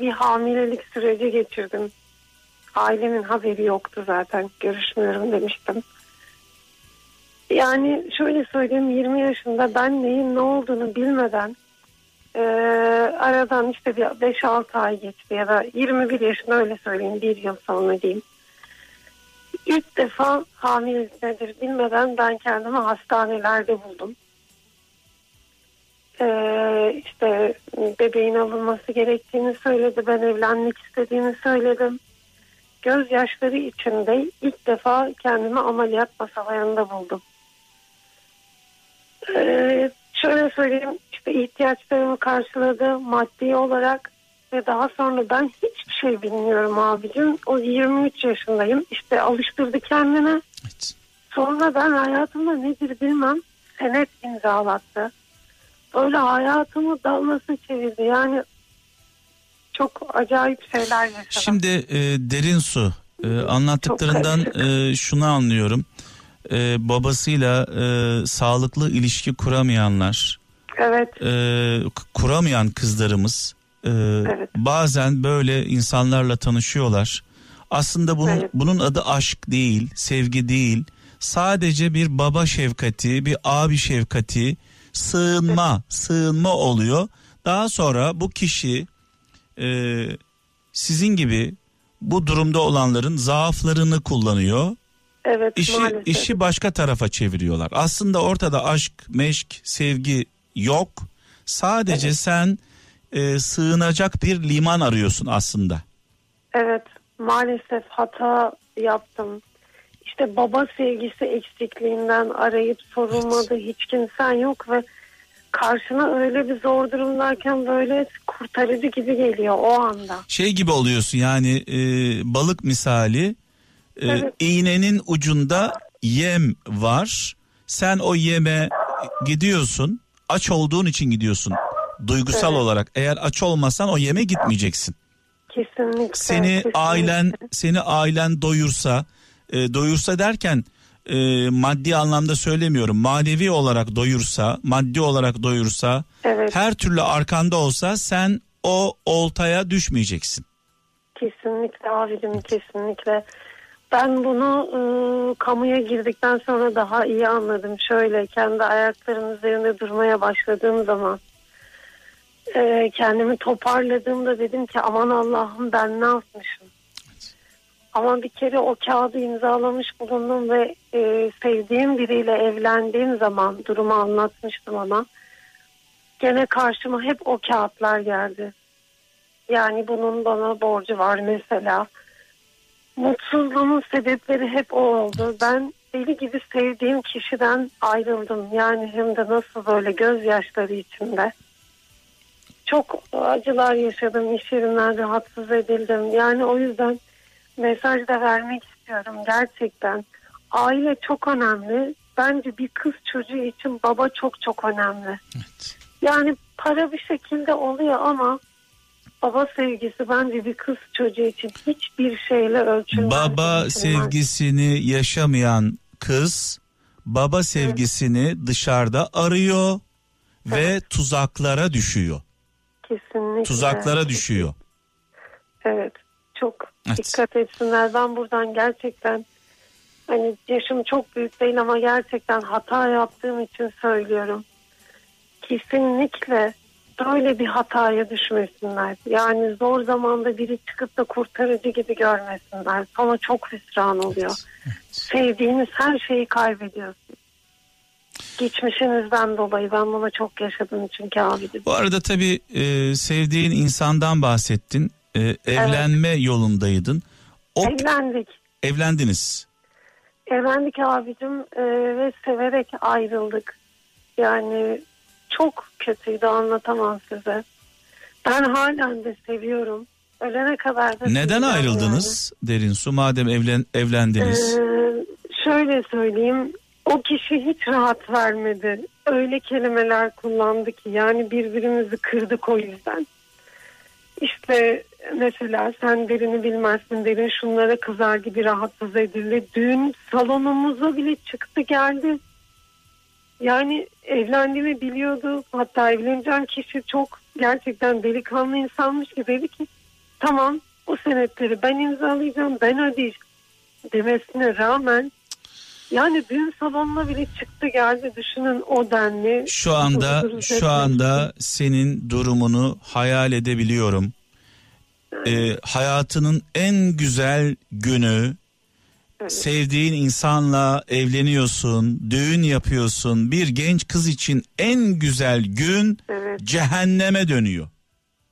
bir hamilelik süreci geçirdim. Ailemin haberi yoktu zaten. Görüşmüyorum demiştim. Yani şöyle söyleyeyim 20 yaşında ben neyin ne olduğunu bilmeden e, aradan işte bir 5-6 ay geçti ya da 21 yaşında öyle söyleyeyim bir yıl sonra diyeyim. İlk defa hamilelik nedir bilmeden ben kendimi hastanelerde buldum. Ee, işte bebeğin alınması gerektiğini söyledi. Ben evlenmek istediğini söyledim. Gözyaşları içinde ilk defa kendimi ameliyat masalarında buldum. Ee, şöyle söyleyeyim işte ihtiyaçlarımı karşıladı maddi olarak ve daha sonra ben hiçbir şey bilmiyorum abicim. O 23 yaşındayım. İşte alıştırdı kendini. Evet. Sonra ben hayatımda nedir bilmem senet imzalattı. Böyle hayatımı dalması çevirdi. Yani çok acayip şeyler yaşadım. Şimdi e, derin su e, anlattıklarından e, şunu anlıyorum. E, babasıyla e, sağlıklı ilişki kuramayanlar, Evet, e, kuramayan kızlarımız e, bazen böyle insanlarla tanışıyorlar. Aslında bunun Evet. bunun adı aşk değil, sevgi değil. Sadece bir baba şefkati, bir abi şefkati, sığınma, sığınma oluyor. Daha sonra bu kişi e, sizin gibi bu durumda olanların zaaflarını kullanıyor. evet İşi, maalesef. işi başka tarafa çeviriyorlar. Aslında ortada aşk, meşk, sevgi yok. Sadece sen e, sığınacak bir liman arıyorsun aslında. Evet maalesef hata yaptım. İşte baba sevgisi eksikliğinden arayıp sorulmadı hiç kimsen yok ve karşına öyle bir zor durumdayken böyle kurtarıcı gibi geliyor o anda. Şey gibi oluyorsun yani e, balık misali e, Evet. iğnenin ucunda yem var. Sen o yeme gidiyorsun. Aç olduğun için gidiyorsun. Duygusal Evet. olarak eğer aç olmasan o yeme gitmeyeceksin. Kesinlikle. seni kesinlikle. ailen seni ailen doyursa e, doyursa derken e, maddi anlamda söylemiyorum manevi olarak doyursa maddi olarak doyursa Evet her türlü arkanda olsa sen o oltaya düşmeyeceksin. kesinlikle abicim kesinlikle. Ben bunu e, kamuya girdikten sonra daha iyi anladım. Şöyle kendi ayaklarım üzerinde durmaya başladığım zaman e, kendimi toparladığımda dedim ki aman Allah'ım ben ne yapmışım. Ama bir kere o kağıdı imzalamış bulundum ve e, sevdiğim biriyle evlendiğim zaman durumu anlatmıştım ama gene karşıma hep o kağıtlar geldi. Yani bunun bana borcu var mesela. Mutsuzluğumun sebepleri hep o oldu. Ben deli gibi sevdiğim kişiden ayrıldım. Yani hem de nasıl böyle gözyaşları içinde. Çok acılar yaşadım. İş yerinden rahatsız edildim. Yani o yüzden mesaj da vermek istiyorum. Gerçekten aile çok önemli. Bence bir kız çocuğu için baba çok çok önemli. Evet. Yani para bir şekilde oluyor ama baba sevgisi bence bir kız çocuğu için hiçbir şeyle ölçülmez. Baba ölçülmez. sevgisini yaşamayan kız baba sevgisini dışarıda arıyor ve tuzaklara düşüyor. Kesinlikle. Tuzaklara düşüyor. Evet. Çok Evet. dikkat etsinler. Ben buradan gerçekten hani yaşım çok büyük değil ama gerçekten hata yaptığım için söylüyorum. Kesinlikle böyle bir hataya düşmesinler. Yani zor zamanda biri çıkıp da kurtarıcı gibi görmesinler. Sana çok hüsran oluyor. Sevdiğiniz her şeyi kaybediyorsun. Geçmişinizden dolayı ben bunu çok yaşadım çünkü abicim. Bu arada tabii e, sevdiğin insandan bahsettin. E, evlenme yolundaydın. O Evlendik. evlendiniz. Evlendik abicim e, ve severek ayrıldık. Yani çok kötüydü anlatamam size. Ben halen de seviyorum. Ölene kadar da Neden ayrıldınız Derin Su madem evlen yani. evlendiniz? Ee, şöyle söyleyeyim. O kişi hiç rahat vermedi. Öyle kelimeler kullandı ki yani birbirimizi kırdık o yüzden. İşte mesela sen derini bilmezsin derin şunlara kızar gibi rahatsız edildi. Düğün salonumuza bile çıktı geldi. Yani evlendiğimi biliyordu. Hatta evleneceğim kişi çok gerçekten delikanlı insanmış ki dedi ki tamam o senetleri ben imzalayacağım ben ödeyeceğim demesine rağmen Yani düğün salonuna bile çıktı geldi düşünün o denli. Şu anda şu etmek anda senin durumunu hayal edebiliyorum. Ee, hayatının en güzel günü Evet. sevdiğin insanla evleniyorsun, düğün yapıyorsun. Bir genç kız için en güzel gün Evet. cehenneme dönüyor.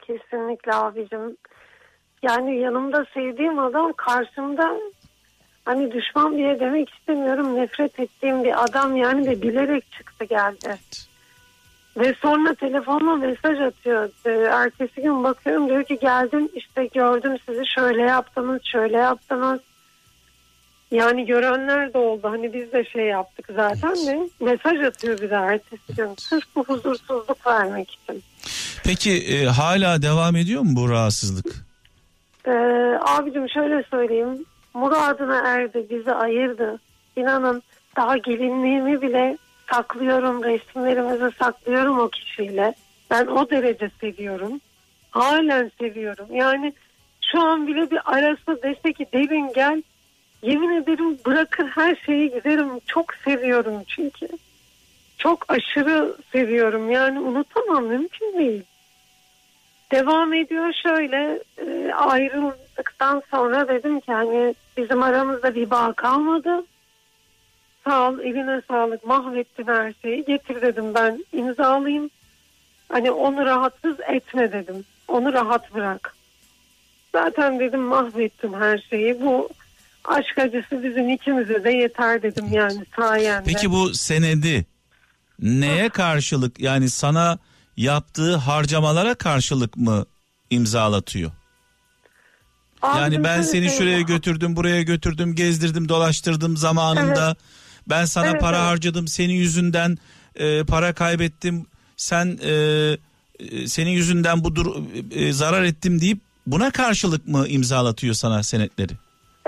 Kesinlikle abicim. Yani yanımda sevdiğim adam karşımda hani düşman diye demek istemiyorum nefret ettiğim bir adam yani de bilerek çıktı geldi. Ve sonra telefonla mesaj atıyor. Ee, ertesi gün bakıyorum diyor ki geldim işte gördüm sizi şöyle yaptınız şöyle yaptınız. Yani görenler de oldu. Hani biz de şey yaptık zaten de mesaj atıyor bir de ertesi gün. Sırf bu huzursuzluk vermek için. Peki e, hala devam ediyor mu bu rahatsızlık? Ee, abicim şöyle söyleyeyim. Muradına erdi, bizi ayırdı. İnanın daha gelinliğimi bile saklıyorum, resimlerimizi saklıyorum o kişiyle. Ben o derece seviyorum. Halen seviyorum. Yani şu an bile bir arası dese ki derin gel. Yemin ederim bırakır her şeyi giderim. Çok seviyorum çünkü. Çok aşırı seviyorum. Yani unutamam mümkün değil devam ediyor şöyle e, ayrıldıktan sonra dedim ki hani bizim aramızda bir bağ kalmadı. Sağ ol eline sağlık mahvettin her şeyi getir dedim ben imzalayayım. Hani onu rahatsız etme dedim. Onu rahat bırak. Zaten dedim mahvettin her şeyi. Bu aşk acısı bizim ikimize de yeter dedim yani sayende. Peki bu senedi neye karşılık yani sana yaptığı harcamalara karşılık mı imzalatıyor? Yani Abicim ben seni şuraya söyleyeyim. götürdüm, buraya götürdüm, gezdirdim, dolaştırdım zamanında. Ben sana Evet, para evet. harcadım, senin yüzünden e, para kaybettim. Sen e, e, senin yüzünden bu dur e, zarar ettim deyip buna karşılık mı imzalatıyor sana senetleri?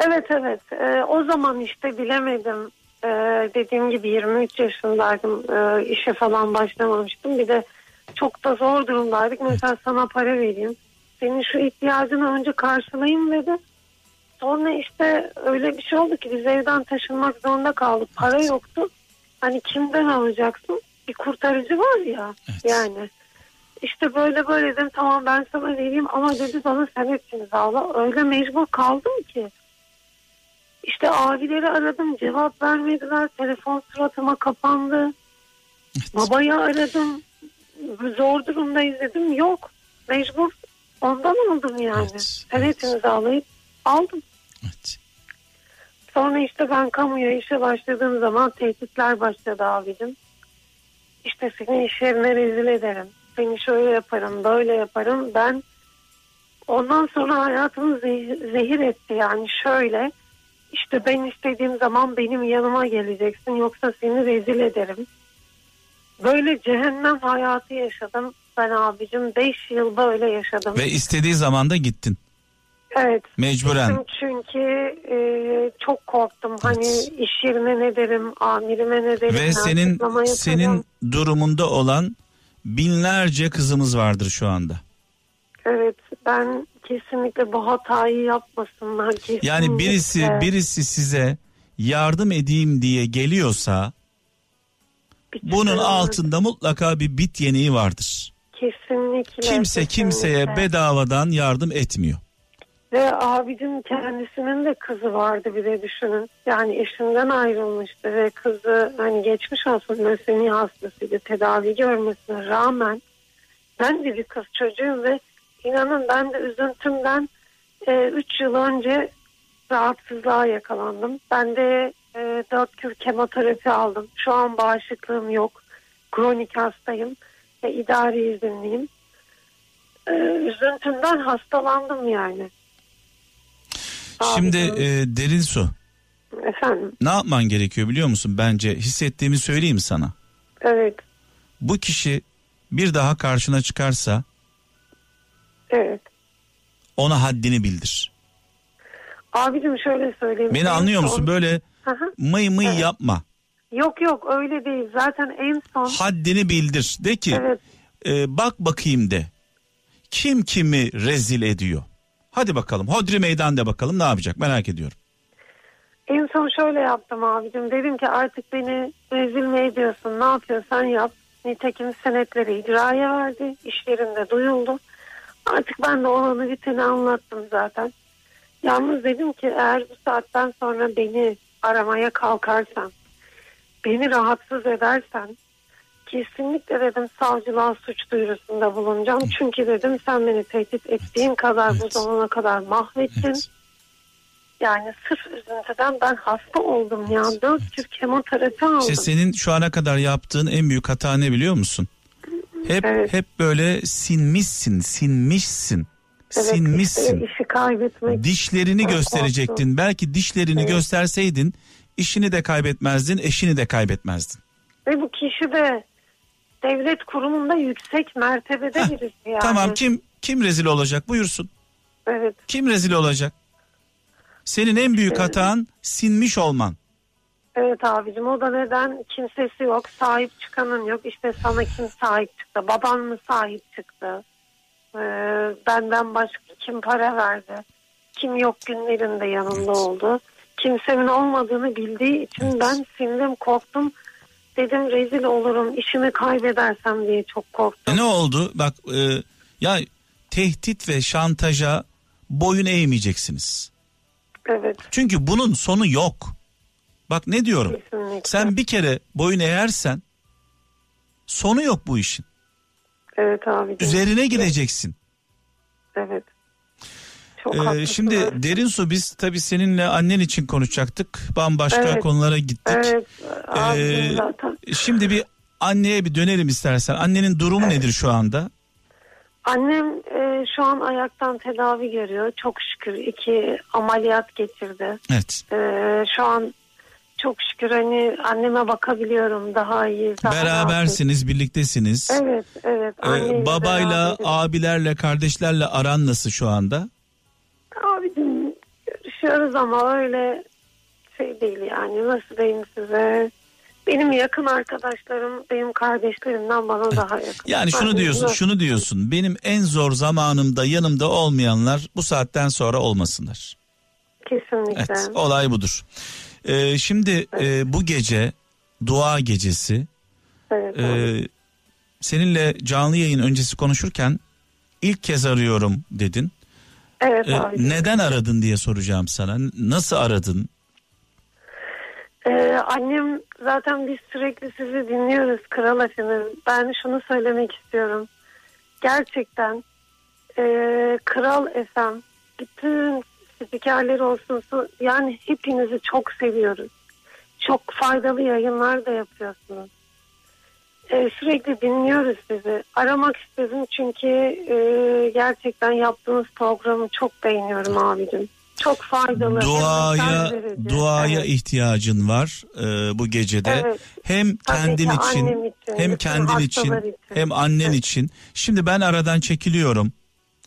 Evet evet Ee, o zaman işte bilemedim Ee, dediğim gibi 23 yaşındaydım Ee, işe falan başlamamıştım bir de çok da zor durumdaydık mesela sana para vereyim senin şu ihtiyacını önce karşılayayım dedi sonra işte öyle bir şey oldu ki biz evden taşınmak zorunda kaldık para yoktu hani kimden alacaksın bir kurtarıcı var ya Evet. yani işte böyle böyle dedim tamam ben sana vereyim ama dedi bana sen hepsini sağla öyle mecbur kaldım ki işte abileri aradım cevap vermediler. Telefon suratıma kapandı. Babayı aradım. Zor durumdayız dedim. Yok. Mecbur. Ondan aldım yani. Evet, Evet, evet. imzalayıp aldım. Evet. Sonra işte ben kamuya işe başladığım zaman tehditler başladı abicim. İşte seni iş yerine rezil ederim. Seni şöyle yaparım, böyle yaparım. Ben ondan sonra hayatımı zeh- zehir etti yani şöyle. İşte ben istediğim zaman benim yanıma geleceksin yoksa seni rezil ederim. Böyle cehennem hayatı yaşadım ben abicim. 5 yıl böyle yaşadım. Ve istediği zaman da gittin. evet. Mecburen. Gittim Çünkü e, çok korktum. Hani iş yerine ne derim, amirime ne derim. Ve senin senin durumunda olan binlerce kızımız vardır şu anda. Evet ben kesinlikle bu hatayı yapmasınlar. Kesinlikle. Yani birisi birisi size yardım edeyim diye geliyorsa Bir bunun altında mutlaka bir bit yeniği vardır. Kesinlikle. Kimse kimseye kesinlikle. bedavadan yardım etmiyor. Ve abicim kendisinin de kızı vardı bir de düşünün. Yani eşinden ayrılmıştı ve kızı hani geçmiş olsun lösemi hastasıydı tedavi görmesine rağmen ben de bir kız çocuğum ve inanın ben de üzüntümden 3 yıl önce rahatsızlığa yakalandım. Ben de 4 kür kemoterapi aldım. Şu an bağışıklığım yok. Kronik hastayım ve idari izinliyim. E, üzüntümden hastalandım yani. Şimdi e, derin su. Efendim Ne yapman gerekiyor biliyor musun? Bence hissettiğimi söyleyeyim sana. evet Bu kişi bir daha karşına çıkarsa evet. ona haddini bildir. Abicim şöyle söyleyeyim. Beni En anlıyor musun? Böyle hı. mıy mıy Evet. yapma. Yok yok öyle değil. Zaten en son Haddini bildir. De ki evet e, bak bakayım de. Kim kimi rezil ediyor? Hadi bakalım. Hodri meydan de bakalım ne yapacak merak ediyorum. En son şöyle yaptım abicim. Dedim ki artık beni rezil mi ediyorsun? Ne yapıyorsan yap. Nitekim senetleri icraya verdi. İş yerinde duyuldu. Artık ben de olanı biteni anlattım zaten. Yalnız dedim ki eğer bu saatten sonra beni aramaya kalkarsan, beni rahatsız edersen kesinlikle dedim savcılığa suç duyurusunda bulunacağım. Çünkü dedim sen beni tehdit ettiğin kadar bu Evet. zamana kadar mahvettin. Evet. Yani sırf üzüntüden ben hasta oldum ya. Dört tür kemoterapi aldım. İşte senin şu ana kadar yaptığın en büyük hata ne biliyor musun? Hep Evet. hep böyle sinmişsin, sinmişsin. Evet, sinmişsin. işte işi kaybetmek. Dişlerini gösterecektin. Belki dişlerini Evet. gösterseydin işini de kaybetmezdin, eşini de kaybetmezdin. Ve bu kişi de devlet kurumunda yüksek mertebede Heh, birisi yani. Tamam kim kim rezil olacak? Buyursun. Evet. Kim rezil olacak? Senin en büyük Evet. hatan sinmiş olman. Evet abicim o da neden kimsesi yok sahip çıkanın yok işte sana kim sahip çıktı baban mı sahip çıktı Ee, benden başka kim para verdi kim yok günlerinde yanında Evet. oldu kimsenin olmadığını bildiği için Evet. ben sindim korktum dedim rezil olurum işimi kaybedersem diye çok korktum E ne oldu? Bak e, ya tehdit ve şantaja boyun eğmeyeceksiniz. evet Çünkü bunun sonu yok. Bak ne diyorum? kesinlikle Sen bir kere boyun eğersen sonu yok bu işin. evet abicim Üzerine gideceksin. evet çok Ee, şimdi derin su biz tabii seninle annen için konuşacaktık. Bambaşka Evet. konulara gittik. evet Ee, zaten Şimdi bir anneye bir dönelim istersen. Annenin durumu nedir şu anda? Annem e, şu an ayaktan tedavi görüyor. Çok şükür iki ameliyat geçirdi. Evet. E, şu an çok şükür hani anneme bakabiliyorum daha iyi. Daha Berabersiniz, birliktesiniz. rahatım. Evet, evet. Ee, babayla, abilerle, kardeşlerle aran nasıl şu anda? Abicim görüşüyoruz ama öyle şey değil yani. Nasıl diyeyim size? Benim yakın arkadaşlarım benim kardeşlerimden bana daha yakın. Yani şunu Ben- diyorsun, şunu diyorsun. Benim en zor zamanımda yanımda olmayanlar bu saatten sonra olmasınlar. Kesinlikle. Evet, olay budur. Ee, şimdi e, bu gece dua gecesi Evet, e, seninle canlı yayın öncesi konuşurken ilk kez arıyorum dedin. Evet Ee, abicim. neden aradın diye soracağım sana. Nasıl aradın? Ee, annem zaten biz sürekli sizi dinliyoruz Kral Efendim. Ben şunu söylemek istiyorum. Gerçekten e, Kral Efem bütün spikerleri olsun su- yani hepinizi çok seviyoruz. Çok faydalı yayınlar da yapıyorsunuz. Ee, sürekli dinliyoruz sizi. Aramak istedim çünkü e, gerçekten yaptığınız programı çok beğeniyorum abicim. Çok faydalı. Duaya duaya Evet. ihtiyacın var e, bu gecede. Evet. Hem kendin için, için, hem kendin için, için. hem annen Evet. için. Şimdi ben aradan çekiliyorum.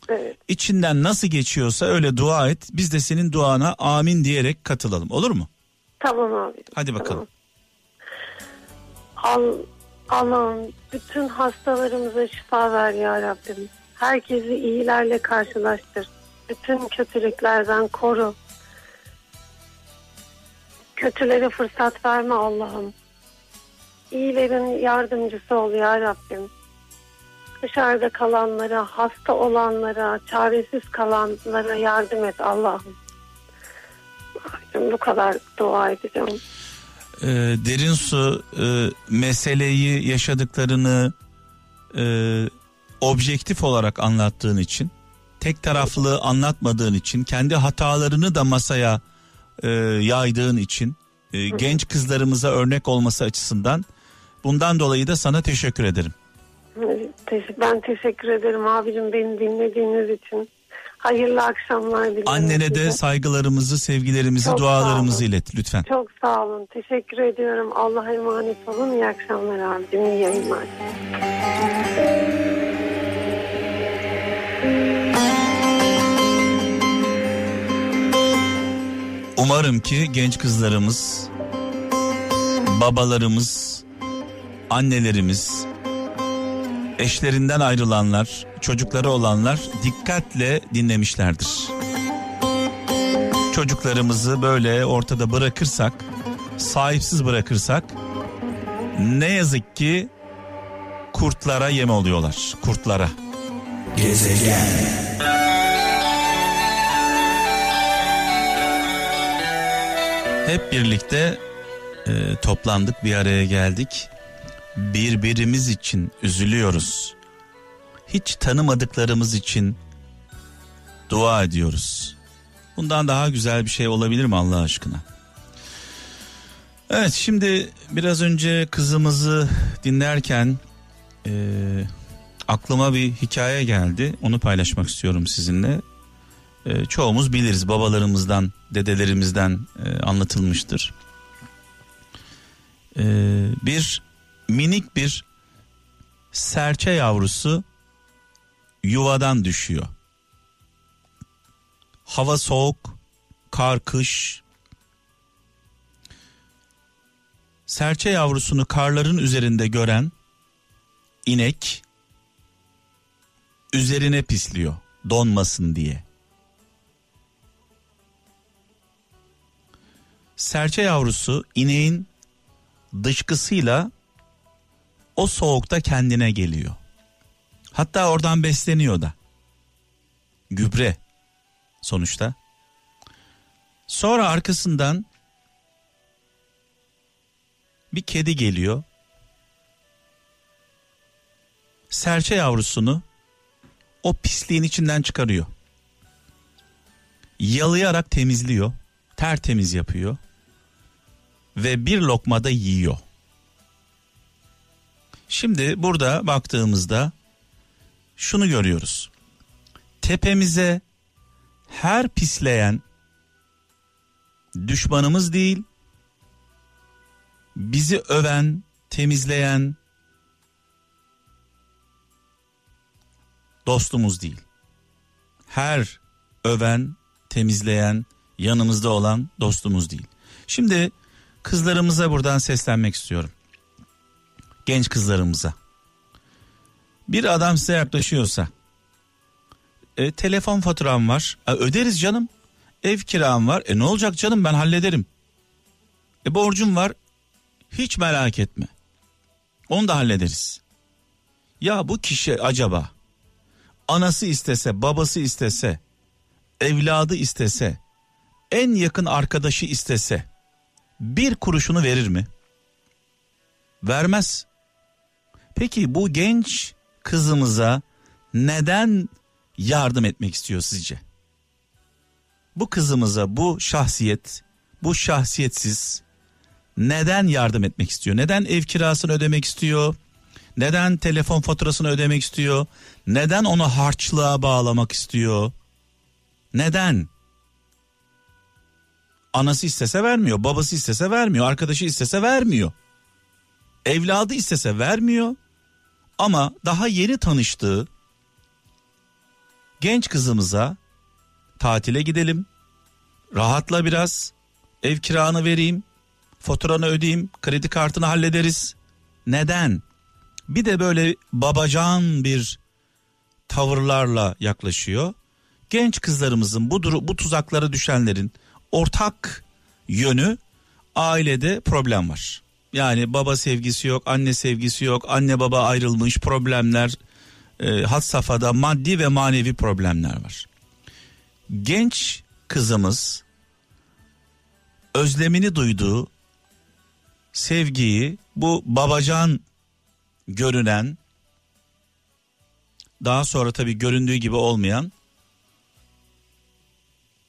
Evet. İçinden nasıl geçiyorsa öyle dua et. Biz de senin duana amin diyerek katılalım. Olur mu? Tamam abi. Hadi bakalım. Al, Allah'ım bütün hastalarımıza şifa ver ya Rabbim. Herkesi iyilerle karşılaştır. Bütün kötülüklerden koru. Kötülere fırsat verme Allah'ım. İyilerin yardımcısı ol ya Rabbim. Dışarıda kalanlara, hasta olanlara, çaresiz kalanlara yardım et Allah'ım. Bu kadar dua edeceğim. Ee, derin su e, meseleyi yaşadıklarını e, objektif olarak anlattığın için tek taraflı anlatmadığın için kendi hatalarını da masaya e, yaydığın için e, genç kızlarımıza örnek olması açısından bundan dolayı da sana teşekkür ederim. Ben teşekkür ederim abicim beni dinlediğiniz için. Hayırlı akşamlar diliyorum. Annene de saygılarımızı, sevgilerimizi, Çok dualarımızı ilet lütfen. Çok sağ olun. Teşekkür ediyorum. Allah'a emanet olun. İyi akşamlar abicim. İyi yayınlar. Umarım ki genç kızlarımız, babalarımız, annelerimiz, eşlerinden ayrılanlar, çocukları olanlar dikkatle dinlemişlerdir. çocuklarımızı böyle ortada bırakırsak, sahipsiz bırakırsak ne yazık ki kurtlara yem oluyorlar. Kurtlara. Gezegen. Hep birlikte e, toplandık bir araya geldik. Birbirimiz için üzülüyoruz. Hiç tanımadıklarımız için dua ediyoruz. Bundan daha güzel bir şey olabilir mi Allah aşkına? Evet şimdi biraz önce kızımızı dinlerken e, aklıma bir hikaye geldi. Onu paylaşmak istiyorum sizinle. E, çoğumuz biliriz babalarımızdan, dedelerimizden e, anlatılmıştır. E, bir minik bir serçe yavrusu yuvadan düşüyor. Hava soğuk, kar kış. Serçe yavrusunu karların üzerinde gören inek üzerine pisliyor donmasın diye. Serçe yavrusu ineğin dışkısıyla o soğukta kendine geliyor. Hatta oradan besleniyor da. Gübre sonuçta. Sonra arkasından bir kedi geliyor. Serçe yavrusunu o pisliğin içinden çıkarıyor. Yalayarak temizliyor. Tertemiz yapıyor. Ve bir lokmada yiyor. Şimdi burada baktığımızda şunu görüyoruz. Tepemize her pisleyen düşmanımız değil, bizi öven, temizleyen dostumuz değil. Her öven, temizleyen, yanımızda olan dostumuz değil. Şimdi kızlarımıza buradan seslenmek istiyorum. Genç kızlarımıza. Bir adam size yaklaşıyorsa e, telefon faturam var. E, öderiz canım. Ev kiram var. E ne olacak canım ben hallederim. E borcum var. Hiç merak etme. Onu da hallederiz. Ya bu kişi acaba anası istese, babası istese, evladı istese, en yakın arkadaşı istese bir kuruşunu verir mi? Vermez. Peki bu genç kızımıza neden yardım etmek istiyor sizce? Bu kızımıza bu şahsiyet, bu şahsiyetsiz neden yardım etmek istiyor? Neden ev kirasını ödemek istiyor? Neden telefon faturasını ödemek istiyor? Neden onu harçlığa bağlamak istiyor? Neden? Anası istese vermiyor, babası istese vermiyor, arkadaşı istese vermiyor. Evladı istese vermiyor. Ama daha yeni tanıştığı genç kızımıza tatile gidelim. Rahatla biraz. Ev kiranı vereyim. Faturanı ödeyeyim. Kredi kartını hallederiz. Neden? Bir de böyle babacan bir tavırlarla yaklaşıyor. Genç kızlarımızın bu duru, bu tuzaklara düşenlerin ortak yönü ailede problem var. Yani baba sevgisi yok, anne sevgisi yok, anne baba ayrılmış problemler, e, had safhada maddi ve manevi problemler var. Genç kızımız özlemini duyduğu sevgiyi bu babacan görünen daha sonra tabii göründüğü gibi olmayan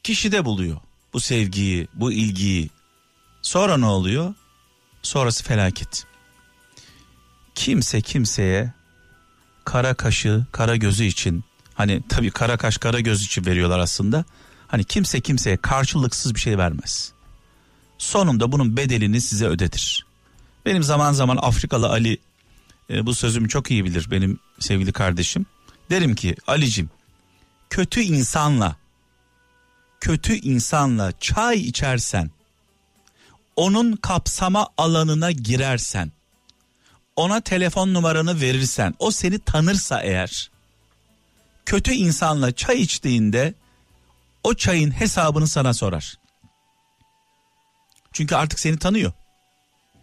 kişide buluyor bu sevgiyi, bu ilgiyi. Sonra ne oluyor? Sonrası felaket. Kimse kimseye kara kaşı, kara gözü için hani tabii kara kaş, kara göz için veriyorlar aslında. Hani kimse kimseye karşılıksız bir şey vermez. Sonunda bunun bedelini size ödetir. Benim zaman zaman Afrikalı Ali e, bu sözümü çok iyi bilir benim sevgili kardeşim. Derim ki Alicim kötü insanla kötü insanla çay içersen onun kapsama alanına girersen ona telefon numaranı verirsen o seni tanırsa eğer kötü insanla çay içtiğinde o çayın hesabını sana sorar. Çünkü artık seni tanıyor.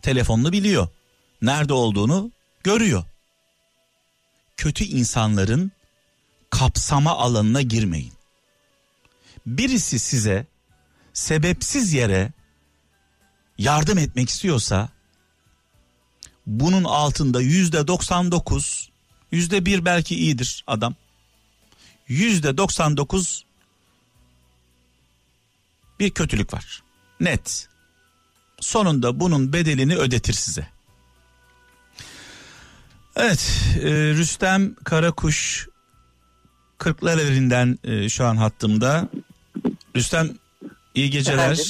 Telefonunu biliyor. Nerede olduğunu görüyor. Kötü insanların kapsama alanına girmeyin. Birisi size sebepsiz yere yardım etmek istiyorsa bunun altında yüzde 99 yüzde bir belki iyidir adam. Yüzde 99 bir kötülük var. Net. Sonunda bunun bedelini ödetir size. Evet e, Rüstem Karakuş Kırklareli'nden e, şu an hattımda. Rüstem iyi geceler. Efendim?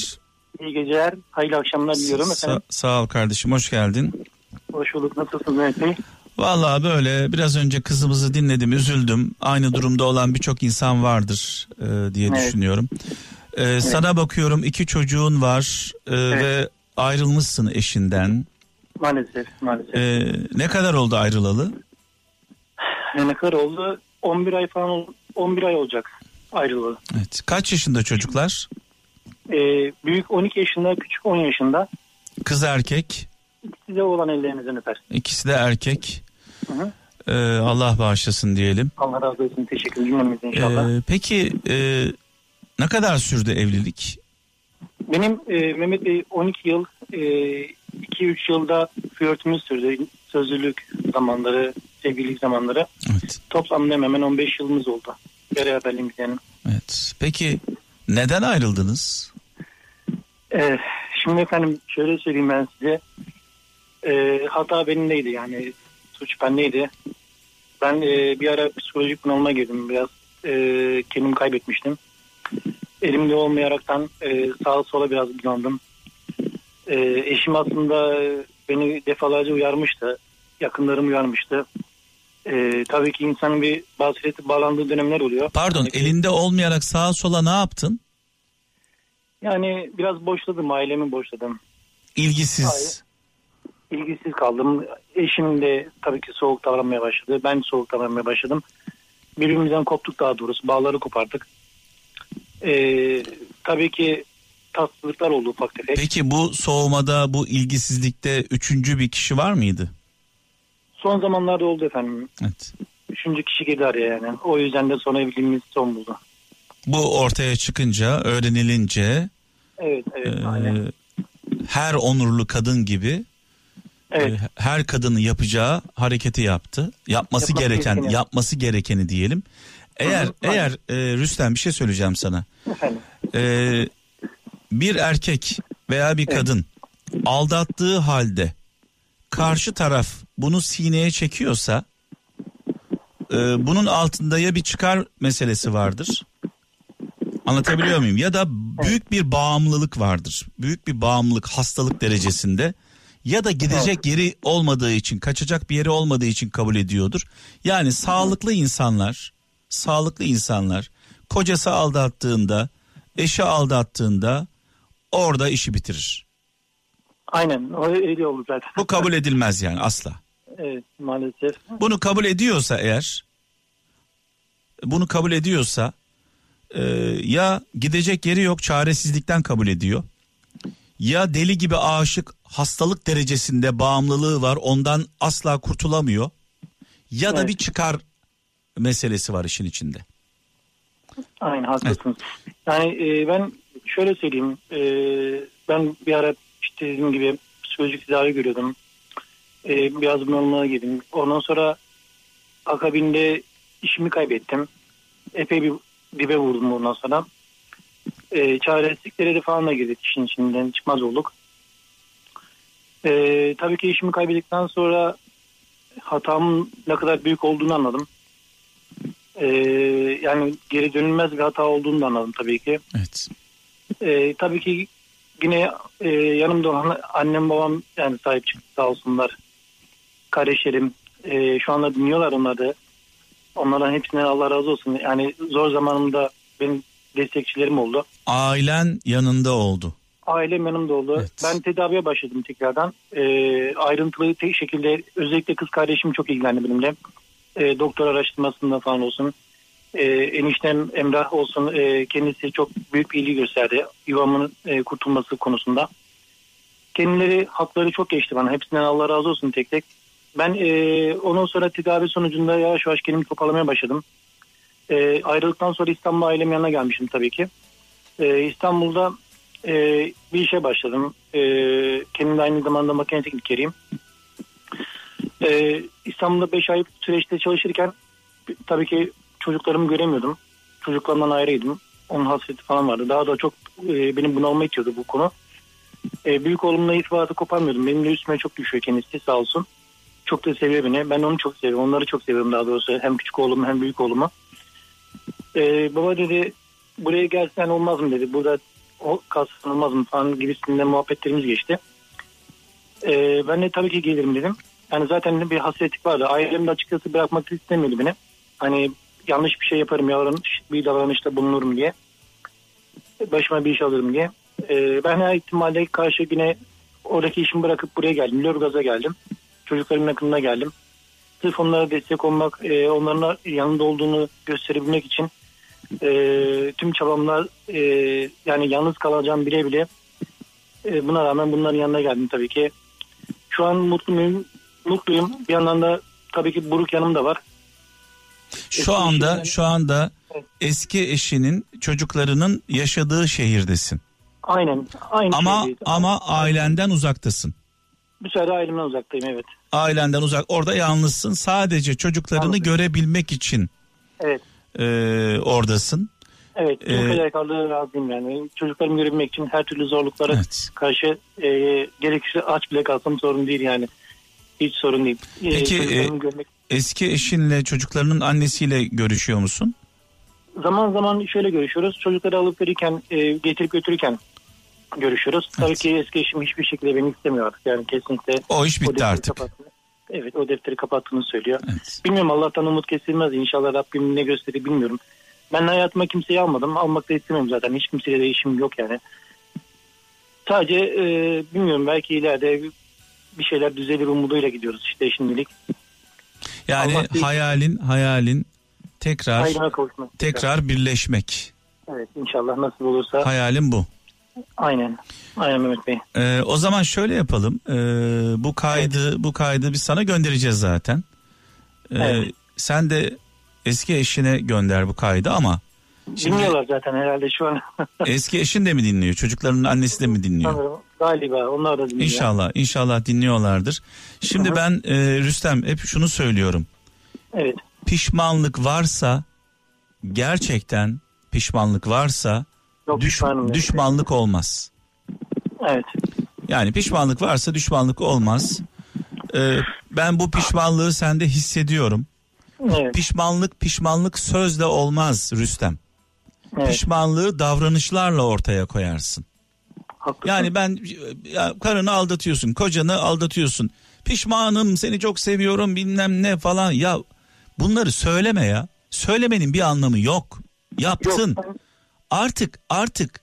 İyi geceler, hayırlı akşamlar diliyorum Sa- efendim. sağ ol kardeşim hoş geldin Hoş bulduk, nasılsınız Mehmet Bey? Vallahi böyle biraz önce kızımızı dinledim üzüldüm. Aynı durumda olan birçok insan vardır e, diye Evet. düşünüyorum. E, Sana bakıyorum iki çocuğun var e, ve ayrılmışsın eşinden. Maalesef, maalesef. E, ne kadar oldu ayrılalı? Ne kadar oldu? 11 ay falan, ol- 11 ay olacak ayrılalı. Evet. Kaç yaşında çocuklar? Ee, büyük 12 yaşında, küçük 10 yaşında. Kız erkek. Size olan ellerinizden öper. İkisi de erkek. Hı hı. E, Allah bağışlasın diyelim. Allah razı olsun, teşekkür ederim inşallah. E, peki e, ne kadar sürdü evlilik? Benim e, Mehmet Bey 12 yıl, e, 2-3 yılda flörtümüz sürdü. Sözlülük zamanları, sevgililik zamanları. Evet. Toplamda hemen 15 yılımız oldu. Beraberliğimiz yani. Evet. Peki neden ayrıldınız? Ee, şimdi efendim şöyle söyleyeyim ben size. Ee, hata benimdeydi yani suç bendeydi. Ben e, bir ara psikolojik bunalıma girdim biraz. E, kendimi kaybetmiştim. Elimde olmayaraktan e, sağa sola biraz bunaldım. E, eşim aslında beni defalarca uyarmıştı. Yakınlarım uyarmıştı. E, tabii ki insanın bir basireti bağlandığı dönemler oluyor. Pardon Yani- elinde olmayarak sağa sola ne yaptın? Yani biraz boşladım ailemi boşladım. İlgisiz. ilgisiz kaldım. Eşim de tabii ki soğuk davranmaya başladı. Ben soğuk davranmaya başladım. Birbirimizden koptuk daha doğrusu. Bağları kopardık. Ee, tabii ki tatsızlıklar oldu ufak tefek. Peki bu soğumada bu ilgisizlikte üçüncü bir kişi var mıydı? Son zamanlarda oldu efendim. Evet. Üçüncü kişi girdi araya yani. O yüzden de sonra evliliğimiz son buldu. Bu ortaya çıkınca öğrenilince Evet evet e, aynen. her onurlu kadın gibi Evet. e, her kadının yapacağı hareketi yaptı. Yapması Yapması gereken gerekeni. yapması gerekeni diyelim. Eğer Hı hı, aynen. eğer e, Rüstem bir şey söyleyeceğim sana. Efendim. Ee, bir erkek veya bir Evet. kadın aldattığı halde karşı taraf bunu sineye çekiyorsa e, bunun altında ya bir çıkar meselesi vardır. Anlatabiliyor muyum? Ya da büyük bir bağımlılık vardır. Büyük bir bağımlılık hastalık derecesinde. Ya da gidecek yeri olmadığı için, kaçacak bir yeri olmadığı için kabul ediyordur. Yani sağlıklı insanlar, sağlıklı insanlar kocası aldattığında, eşi aldattığında orada işi bitirir. Aynen öyle oldu zaten. Bu kabul edilmez yani asla. Evet maalesef. Bunu kabul ediyorsa eğer, bunu kabul ediyorsa e, ya gidecek yeri yok çaresizlikten kabul ediyor. Ya deli gibi aşık hastalık derecesinde bağımlılığı var ondan asla kurtulamıyor. Ya da Evet. bir çıkar meselesi var işin içinde. Aynen haklısınız. Yani e, ben şöyle söyleyeyim. E, ben bir ara işte dediğim gibi psikolojik tedavi görüyordum. E, biraz bunalımaya girdim. Ondan sonra akabinde işimi kaybettim. Epey bir dibe vurdum ondan sonra. E, çaresizliklere de falan da girdik işin içinden çıkmaz olduk. E, tabii ki işimi kaybettikten sonra hatamın ne kadar büyük olduğunu anladım. Ee, yani geri dönülmez bir hata olduğunu da anladım tabii ki. Evet. Ee, tabii ki yine e, yanımda olan annem babam yani sahip çıktı sağ olsunlar. Kardeşlerim e, şu anda dinliyorlar onları. Onlardan hepsinden Allah razı olsun. Yani zor zamanımda benim destekçilerim oldu. Ailen yanında oldu. Ailem yanımda oldu. Evet. Ben tedaviye başladım tekrardan. Ee, ayrıntılı tek şekilde özellikle kız kardeşim çok ilgilendi benimle. Ee, doktor araştırmasında falan olsun. E, eniştem Emrah olsun e, kendisi çok büyük bir ilgi gösterdi yuvamın e, kurtulması konusunda. Kendileri hakları çok geçti bana. Hepsinden Allah razı olsun tek tek. Ben e, ondan sonra tedavi sonucunda yavaş yavaş kendimi toparlamaya başladım. E, ayrıldıktan sonra İstanbul ailem yanına gelmişim tabii ki. E, İstanbul'da e, bir işe başladım. E, kendim de aynı zamanda makine teknikeriyim. E, İstanbul'da 5 ay süreçte çalışırken tabii ki çocuklarımı göremiyordum. Çocuklarımdan ayrıydım. Onun hasreti falan vardı. Daha da çok e, benim bunalma itiyordu bu konu. E, büyük oğlumla irtibatı koparmıyordum. Benim de üstüme çok düşüyor kendisi sağ olsun. Çok da seviyor beni. Ben onu çok seviyorum. Onları çok seviyorum daha doğrusu. Hem küçük oğlumu hem büyük oğlumu. E, baba dedi buraya gelsen olmaz mı dedi. Burada o kalsın olmaz mı falan gibisinde muhabbetlerimiz geçti. E, ben de tabii ki gelirim dedim. Yani zaten bir hasretlik vardı. Ailem de açıkçası bırakmak istemiyordu beni. Hani yanlış bir şey yaparım yarın bir davranışta bulunurum diye. Başıma bir iş alırım diye. Ee, ben her ihtimalle karşı güne oradaki işimi bırakıp buraya geldim. Lörgaz'a geldim. Çocuklarımın yakınına geldim. Sırf onlara destek olmak, e, onların yanında olduğunu gösterebilmek için e, tüm çabamlar e, yani yalnız kalacağım bile bile e, buna rağmen bunların yanına geldim tabii ki. Şu an mutluyum, mutluyum. Bir yandan da tabii ki buruk yanım da var. Şu Eski anda eşinden- şu anda Evet. eski eşinin çocuklarının yaşadığı şehirdesin. Aynen. Aynı Ama şeydeyiz. ama ailenden uzaktasın. Bu sefer ailemden uzaktayım evet. Ailenden uzak. Orada yalnızsın. Sadece çocuklarını Yalnızım. görebilmek için Evet. e, oradasın. Evet. Tüm Ee, fedakarlığı razıyım yani. Çocuklarımı görebilmek için her türlü zorluklara Evet. karşı e, gerekirse aç bile kalsam sorun değil yani. Hiç sorun değil. E, Peki, e, görmek... Eski eşinle çocuklarının annesiyle görüşüyor musun? Zaman zaman şöyle görüşüyoruz. Çocukları alıp verirken, e, getirip götürürken görüşüyoruz. Tabii Evet. ki eski eşim hiçbir şekilde beni istemiyor artık. Yani kesinlikle O iş o bitti defteri artık. kapattığını- Evet o defteri kapattığını söylüyor. Evet. Bilmiyorum Allah'tan umut kesilmez. İnşallah Rabbim ne gösterir bilmiyorum. Ben hayatıma kimseyi almadım. Almak da istemiyorum zaten. Hiç kimseyle de işim yok yani. Sadece e, bilmiyorum belki ileride bir şeyler düzelir umuduyla gidiyoruz işte şimdilik. Yani Allah değil. hayalin hayalin tekrar tekrar birleşmek. Evet inşallah nasıl olursa. Hayalin bu. Aynen. Aynen Mehmet Bey. Ee, o zaman şöyle yapalım. Ee, bu kaydı bu kaydı biz sana göndereceğiz zaten. Ee, Evet. Sen de eski eşine gönder bu kaydı ama Şimdi- Dinliyorlar zaten herhalde şu an. eski eşin de mi dinliyor? Çocuklarının annesi de mi dinliyor? Sanırım galiba onlar da dinliyor. İnşallah inşallah dinliyorlardır. Şimdi Hı hı. ben e, Rüstem hep şunu söylüyorum. Evet. Pişmanlık varsa gerçekten pişmanlık varsa Çok düş- yani. düşmanlık olmaz. Evet. Yani pişmanlık varsa düşmanlık olmaz. Ee, ben bu pişmanlığı sende hissediyorum. Evet. Pişmanlık pişmanlık sözle olmaz Rüstem. evet. Pişmanlığı davranışlarla ortaya koyarsın. Haklısın. Yani ben ya, karını aldatıyorsun, kocanı aldatıyorsun. Pişmanım, seni çok seviyorum bilmem ne falan. Ya bunları söyleme ya. Söylemenin bir anlamı yok. Yaptın. Yok. Artık artık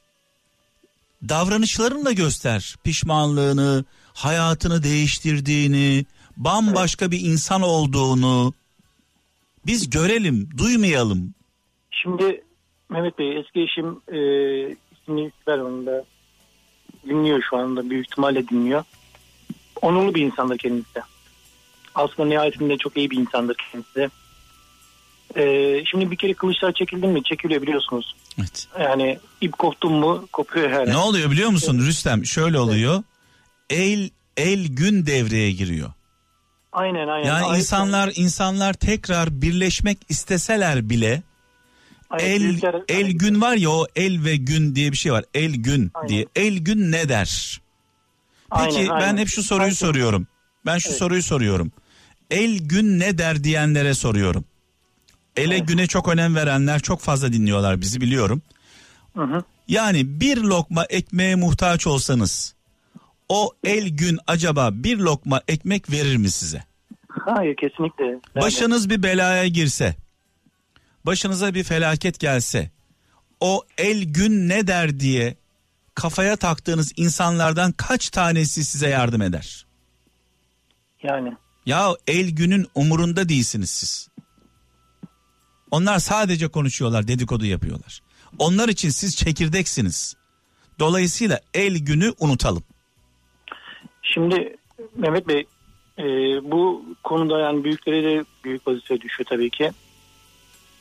davranışlarınla göster pişmanlığını, hayatını değiştirdiğini, bambaşka bir insan olduğunu. Biz görelim, duymayalım. Şimdi Mehmet Bey eski eşim e, ismini ver onu da dinliyor şu anda büyük ihtimalle dinliyor. Onurlu bir insandır kendisi. Aslında nihayetinde çok iyi bir insandır kendisi. E, şimdi bir kere kılıçlar çekildi mi çekiliyor biliyorsunuz. Evet. Yani ip koptun mu kopuyor her. Ne oluyor biliyor musun Rüstem? Şöyle oluyor. El el gün devreye giriyor. Aynen aynen. Yani Aynen. insanlar insanlar tekrar birleşmek isteseler bile Aynen, el büyükler- el gün var ya o el ve gün diye bir şey var. El gün Aynen. diye. El gün ne der? Peki Aynen, ben aynen. hep şu soruyu Aynen. soruyorum. Ben şu Evet. soruyu soruyorum. El gün ne der diyenlere soruyorum. Ele Evet. güne çok önem verenler çok fazla dinliyorlar bizi biliyorum. Hı hı. Yani bir lokma ekmeğe muhtaç olsanız o el gün acaba bir lokma ekmek verir mi size? Hayır kesinlikle. Yani- Başınız bir belaya girse, başınıza bir felaket gelse, o el gün ne der diye kafaya taktığınız insanlardan kaç tanesi size yardım eder? Yani Ya el günün umurunda değilsiniz siz. Onlar sadece konuşuyorlar, dedikodu yapıyorlar. Onlar için siz çekirdeksiniz. Dolayısıyla el günü unutalım. Şimdi Mehmet Bey e, bu konuda yani büyüklere de büyük vazife düşüyor tabii ki.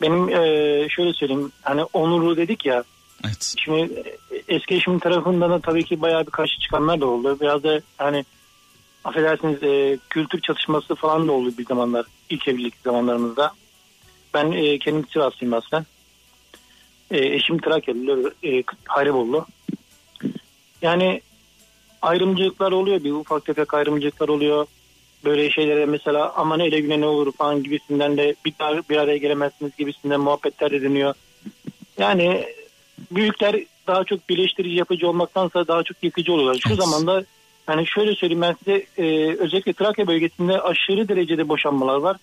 Benim e, şöyle söyleyeyim hani onurlu dedik ya Evet. şimdi eski eşimin tarafından da tabii ki bayağı bir karşı çıkanlar da oldu. Biraz da hani affedersiniz e, kültür çatışması falan da oldu bir zamanlar ilk evlilik zamanlarımızda. Ben e, kendim Sivaslıyım aslında. E, eşim Trakyalı, e, Hayribollu. Yani ayrımcılıklar oluyor bir ufak tefek ayrımcılıklar oluyor. Böyle şeylere mesela aman ele güne ne olur falan gibisinden de bir, daha bir araya gelemezsiniz gibisinden muhabbetler de dönüyor. Yani büyükler daha çok birleştirici yapıcı olmaktansa daha çok yıkıcı oluyorlar. Şu Evet. zamanda hani şöyle söyleyeyim ben size e, özellikle Trakya bölgesinde aşırı derecede boşanmalar var.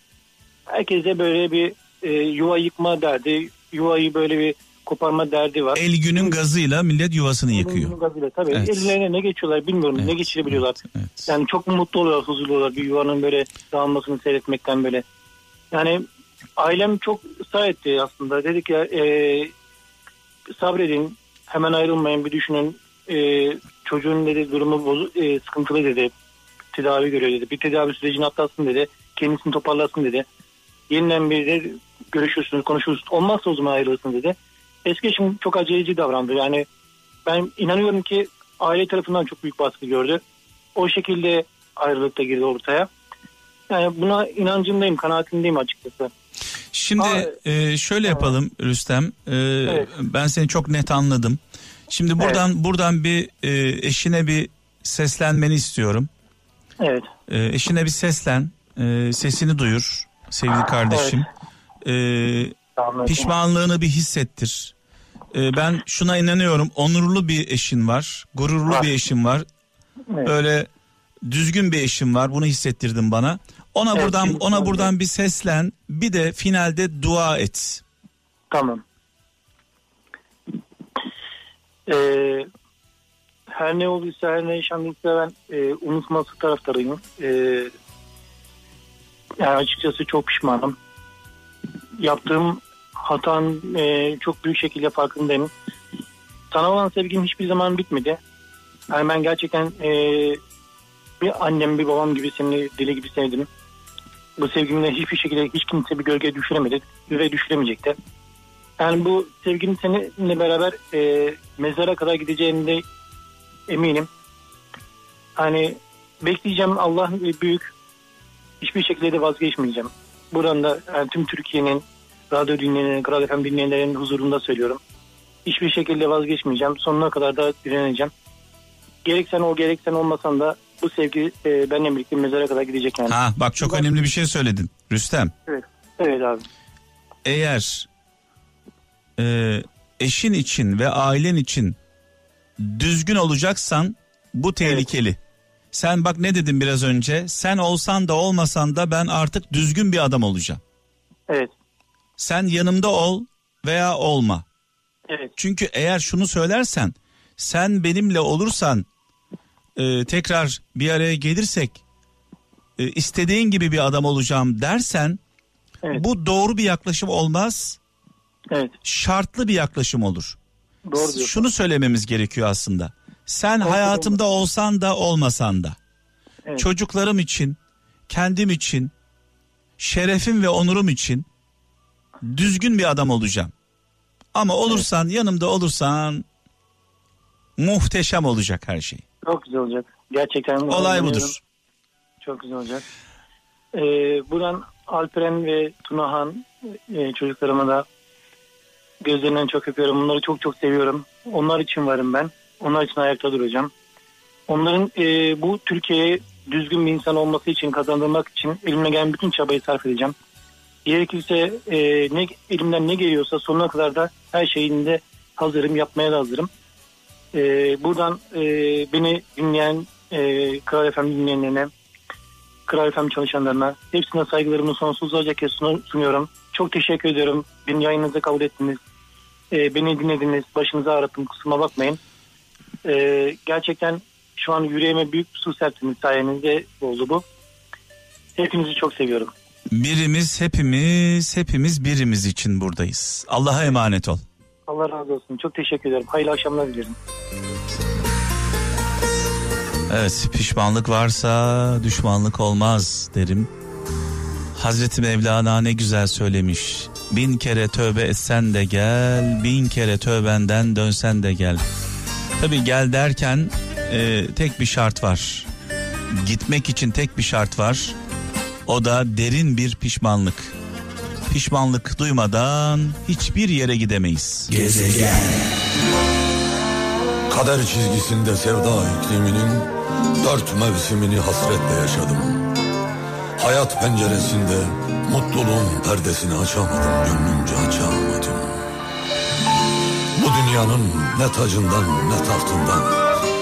Herkese böyle bir e, yuva yıkma derdi, yuvayı böyle bir koparma derdi var. El günün gazıyla millet yuvasını yıkıyor. Bunun gazıyla Tabii Evet. ellerine ne geçiyorlar bilmiyorum ne Evet, geçirebiliyorlar. evet, evet. Yani çok mu mutlu oluyorlar, huzurlu oluyorlar bir yuvanın böyle dağılmasını seyretmekten böyle. Yani ailem çok ısrar etti aslında. Dedik ya e, sabredin, hemen ayrılmayın bir düşünün. E, çocuğun dedi durumu bozu, e, sıkıntılı dedi. Tedavi görüyor dedi. Bir tedavi sürecini atlatsın dedi. Kendisini toparlasın dedi. Yeniden bir de görüşürsünüz, konuşursunuz. Olmazsa o zaman ayrılırsın dedi. Eski eşim çok aceleci davrandı. Yani ben inanıyorum ki aile tarafından çok büyük baskı gördü. O şekilde ayrılık da girdi ortaya. Yani buna inancımdayım, kanaatindeyim açıkçası. Şimdi Aa, e, şöyle yapalım Rüstem. E, Ben seni çok net anladım. Şimdi buradan buradan bir e, eşine bir seslenmeni istiyorum. Evet. E, eşine bir seslen. E, sesini duyur sevgili kardeşim. E, Tamam. pişmanlığını bir hissettir. E, ben şuna inanıyorum. Onurlu bir eşin var. Gururlu Var. bir eşin var. Evet. Böyle düzgün bir eşim var. Bunu hissettirdin bana. Ona Evet, buradan ona oldu. buradan bir seslen. Bir de finalde dua et. Tamam. Ee, her ne olduysa, her ne yaşandıysa ben e, unutması taraftarıyım. Ee, yani açıkçası çok pişmanım. Yaptığım hatanın e, çok büyük şekilde farkındayım. Sana olan sevgim hiçbir zaman bitmedi. Yani ben gerçekten e, bir annem bir babam gibi seni deli gibi sevdim. Bu sevgimle hiçbir şekilde hiç kimse bir gölge düşüremedi ve düşüremeyecekti. Yani bu sevginin seninle beraber e, mezara kadar gideceğinde eminim. Hani bekleyeceğim Allah büyük. Hiçbir şekilde de vazgeçmeyeceğim. Buradan da yani tüm Türkiye'nin radyo dinleyenlerin, Kral FM dinleyenlerin huzurunda söylüyorum. Hiçbir şekilde vazgeçmeyeceğim. Sonuna kadar da direneceğim. Gerek sen ol gerek sen olmasan da bu sevgi e, benimle birlikte mezara kadar gidecek yani. Ha bak çok önemli bir şey söyledin Rüstem. Evet abi. Eğer e, eşin için ve ailen için düzgün olacaksan bu tehlikeli. Sen bak ne dedim biraz önce? Sen olsan da olmasan da ben artık düzgün bir adam olacağım. Evet. Sen yanımda ol veya olma. Evet. Çünkü eğer şunu söylersen sen benimle olursan e, tekrar bir araya gelirsek e, istediğin gibi bir adam olacağım dersen Evet. bu doğru bir yaklaşım olmaz Evet. şartlı bir yaklaşım olur. Doğru diyorsun. Şunu söylememiz gerekiyor aslında. Sen hayatımda olsan da olmasan da Evet. çocuklarım için, kendim için, şerefim ve onurum için düzgün bir adam olacağım. Ama olursan yanımda olursan muhteşem olacak her şey. Çok güzel olacak. Gerçekten. Olay budur. Çok güzel olacak. Ee, buradan Alperen ve Tunahan e, çocuklarıma da gözlerinden çok öpüyorum. Onları çok çok seviyorum. Onlar için varım ben. Onlar için ayakta duracağım. Onların e, bu Türkiye'ye düzgün bir insan olması için kazandırmak için elimden gelen bütün çabayı sarf edeceğim. Gerekirse e, ne elimden ne geliyorsa sonuna kadar da her şeyinde hazırım, yapmaya da hazırım. E, buradan e, beni dinleyen e, Kral FM dinleyenlerine, Kral FM çalışanlarına hepsine saygılarımı sonsuzlarca kez sunu- sunuyorum. Çok teşekkür ediyorum. Beni yayınınıza kabul ettiniz. E, beni dinlediniz. Başınıza ağrıttım. Kusuruma bakmayın. E, gerçekten şu an yüreğime büyük bir su serptiniz sayenizde oldu bu. Hepinizi çok seviyorum. Birimiz hepimiz hepimiz birimiz için buradayız. Allah'a emanet ol. Allah razı olsun. Çok teşekkür ederim. Hayırlı akşamlar dilerim. Evet pişmanlık varsa düşmanlık olmaz derim. Hazreti Mevlana ne güzel söylemiş. Bin kere tövbe etsen de gel, bin kere tövbenden dönsen de gel. Tabi gel derken e, tek bir şart var. Gitmek için tek bir şart var. O da derin bir pişmanlık. Pişmanlık duymadan hiçbir yere gidemeyiz. Gezegen. Kader çizgisinde sevda ikliminin dört mevsimini hasretle yaşadım. Hayat penceresinde mutluluğun perdesini açamadım, gönlümce açamadım. Dünyanın ne tacından ne tahtından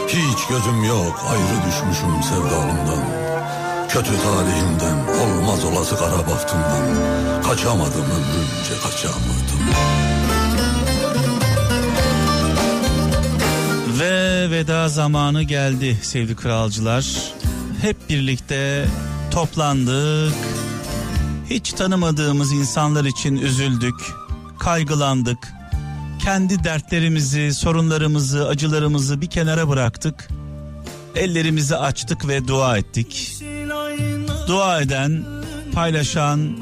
hiç gözüm yok ayrı düşmüşüm sevdalımdan. Kötü talihimden olmaz olası kara bahtımdan kaçamadım ömrümce kaçamadım. Ve veda zamanı geldi sevgili kralcılar. Hep birlikte toplandık. Hiç tanımadığımız insanlar için üzüldük, kaygılandık. Kendi dertlerimizi, sorunlarımızı, acılarımızı bir kenara bıraktık. Ellerimizi açtık ve dua ettik. Dua eden, paylaşan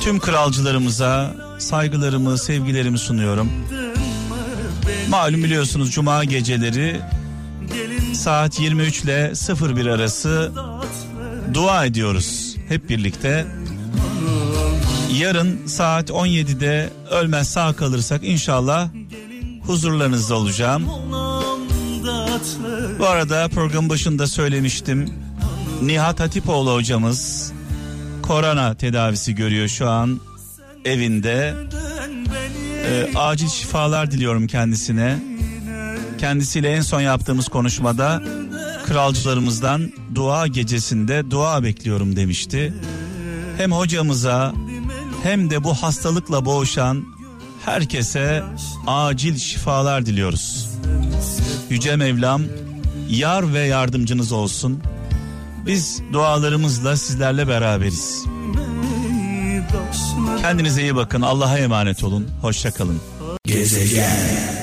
tüm kralcılarımıza saygılarımı, sevgilerimi sunuyorum. Malum biliyorsunuz cuma geceleri saat 23 ile 01 arası dua ediyoruz hep birlikte. Yarın saat 17'de ölmez sağ kalırsak inşallah huzurlarınızda olacağım. Bu arada program başında söylemiştim. Nihat Hatipoğlu hocamız korona tedavisi görüyor şu an evinde. Ee, acil şifalar diliyorum kendisine. Kendisiyle en son yaptığımız konuşmada kralcılarımızdan dua gecesinde dua bekliyorum demişti. Hem hocamıza hem de bu hastalıkla boğuşan herkese acil şifalar diliyoruz. Yüce Mevlam yar ve yardımcınız olsun. Biz dualarımızla sizlerle beraberiz. Kendinize iyi bakın. Allah'a emanet olun. Hoşçakalın. Gezegen.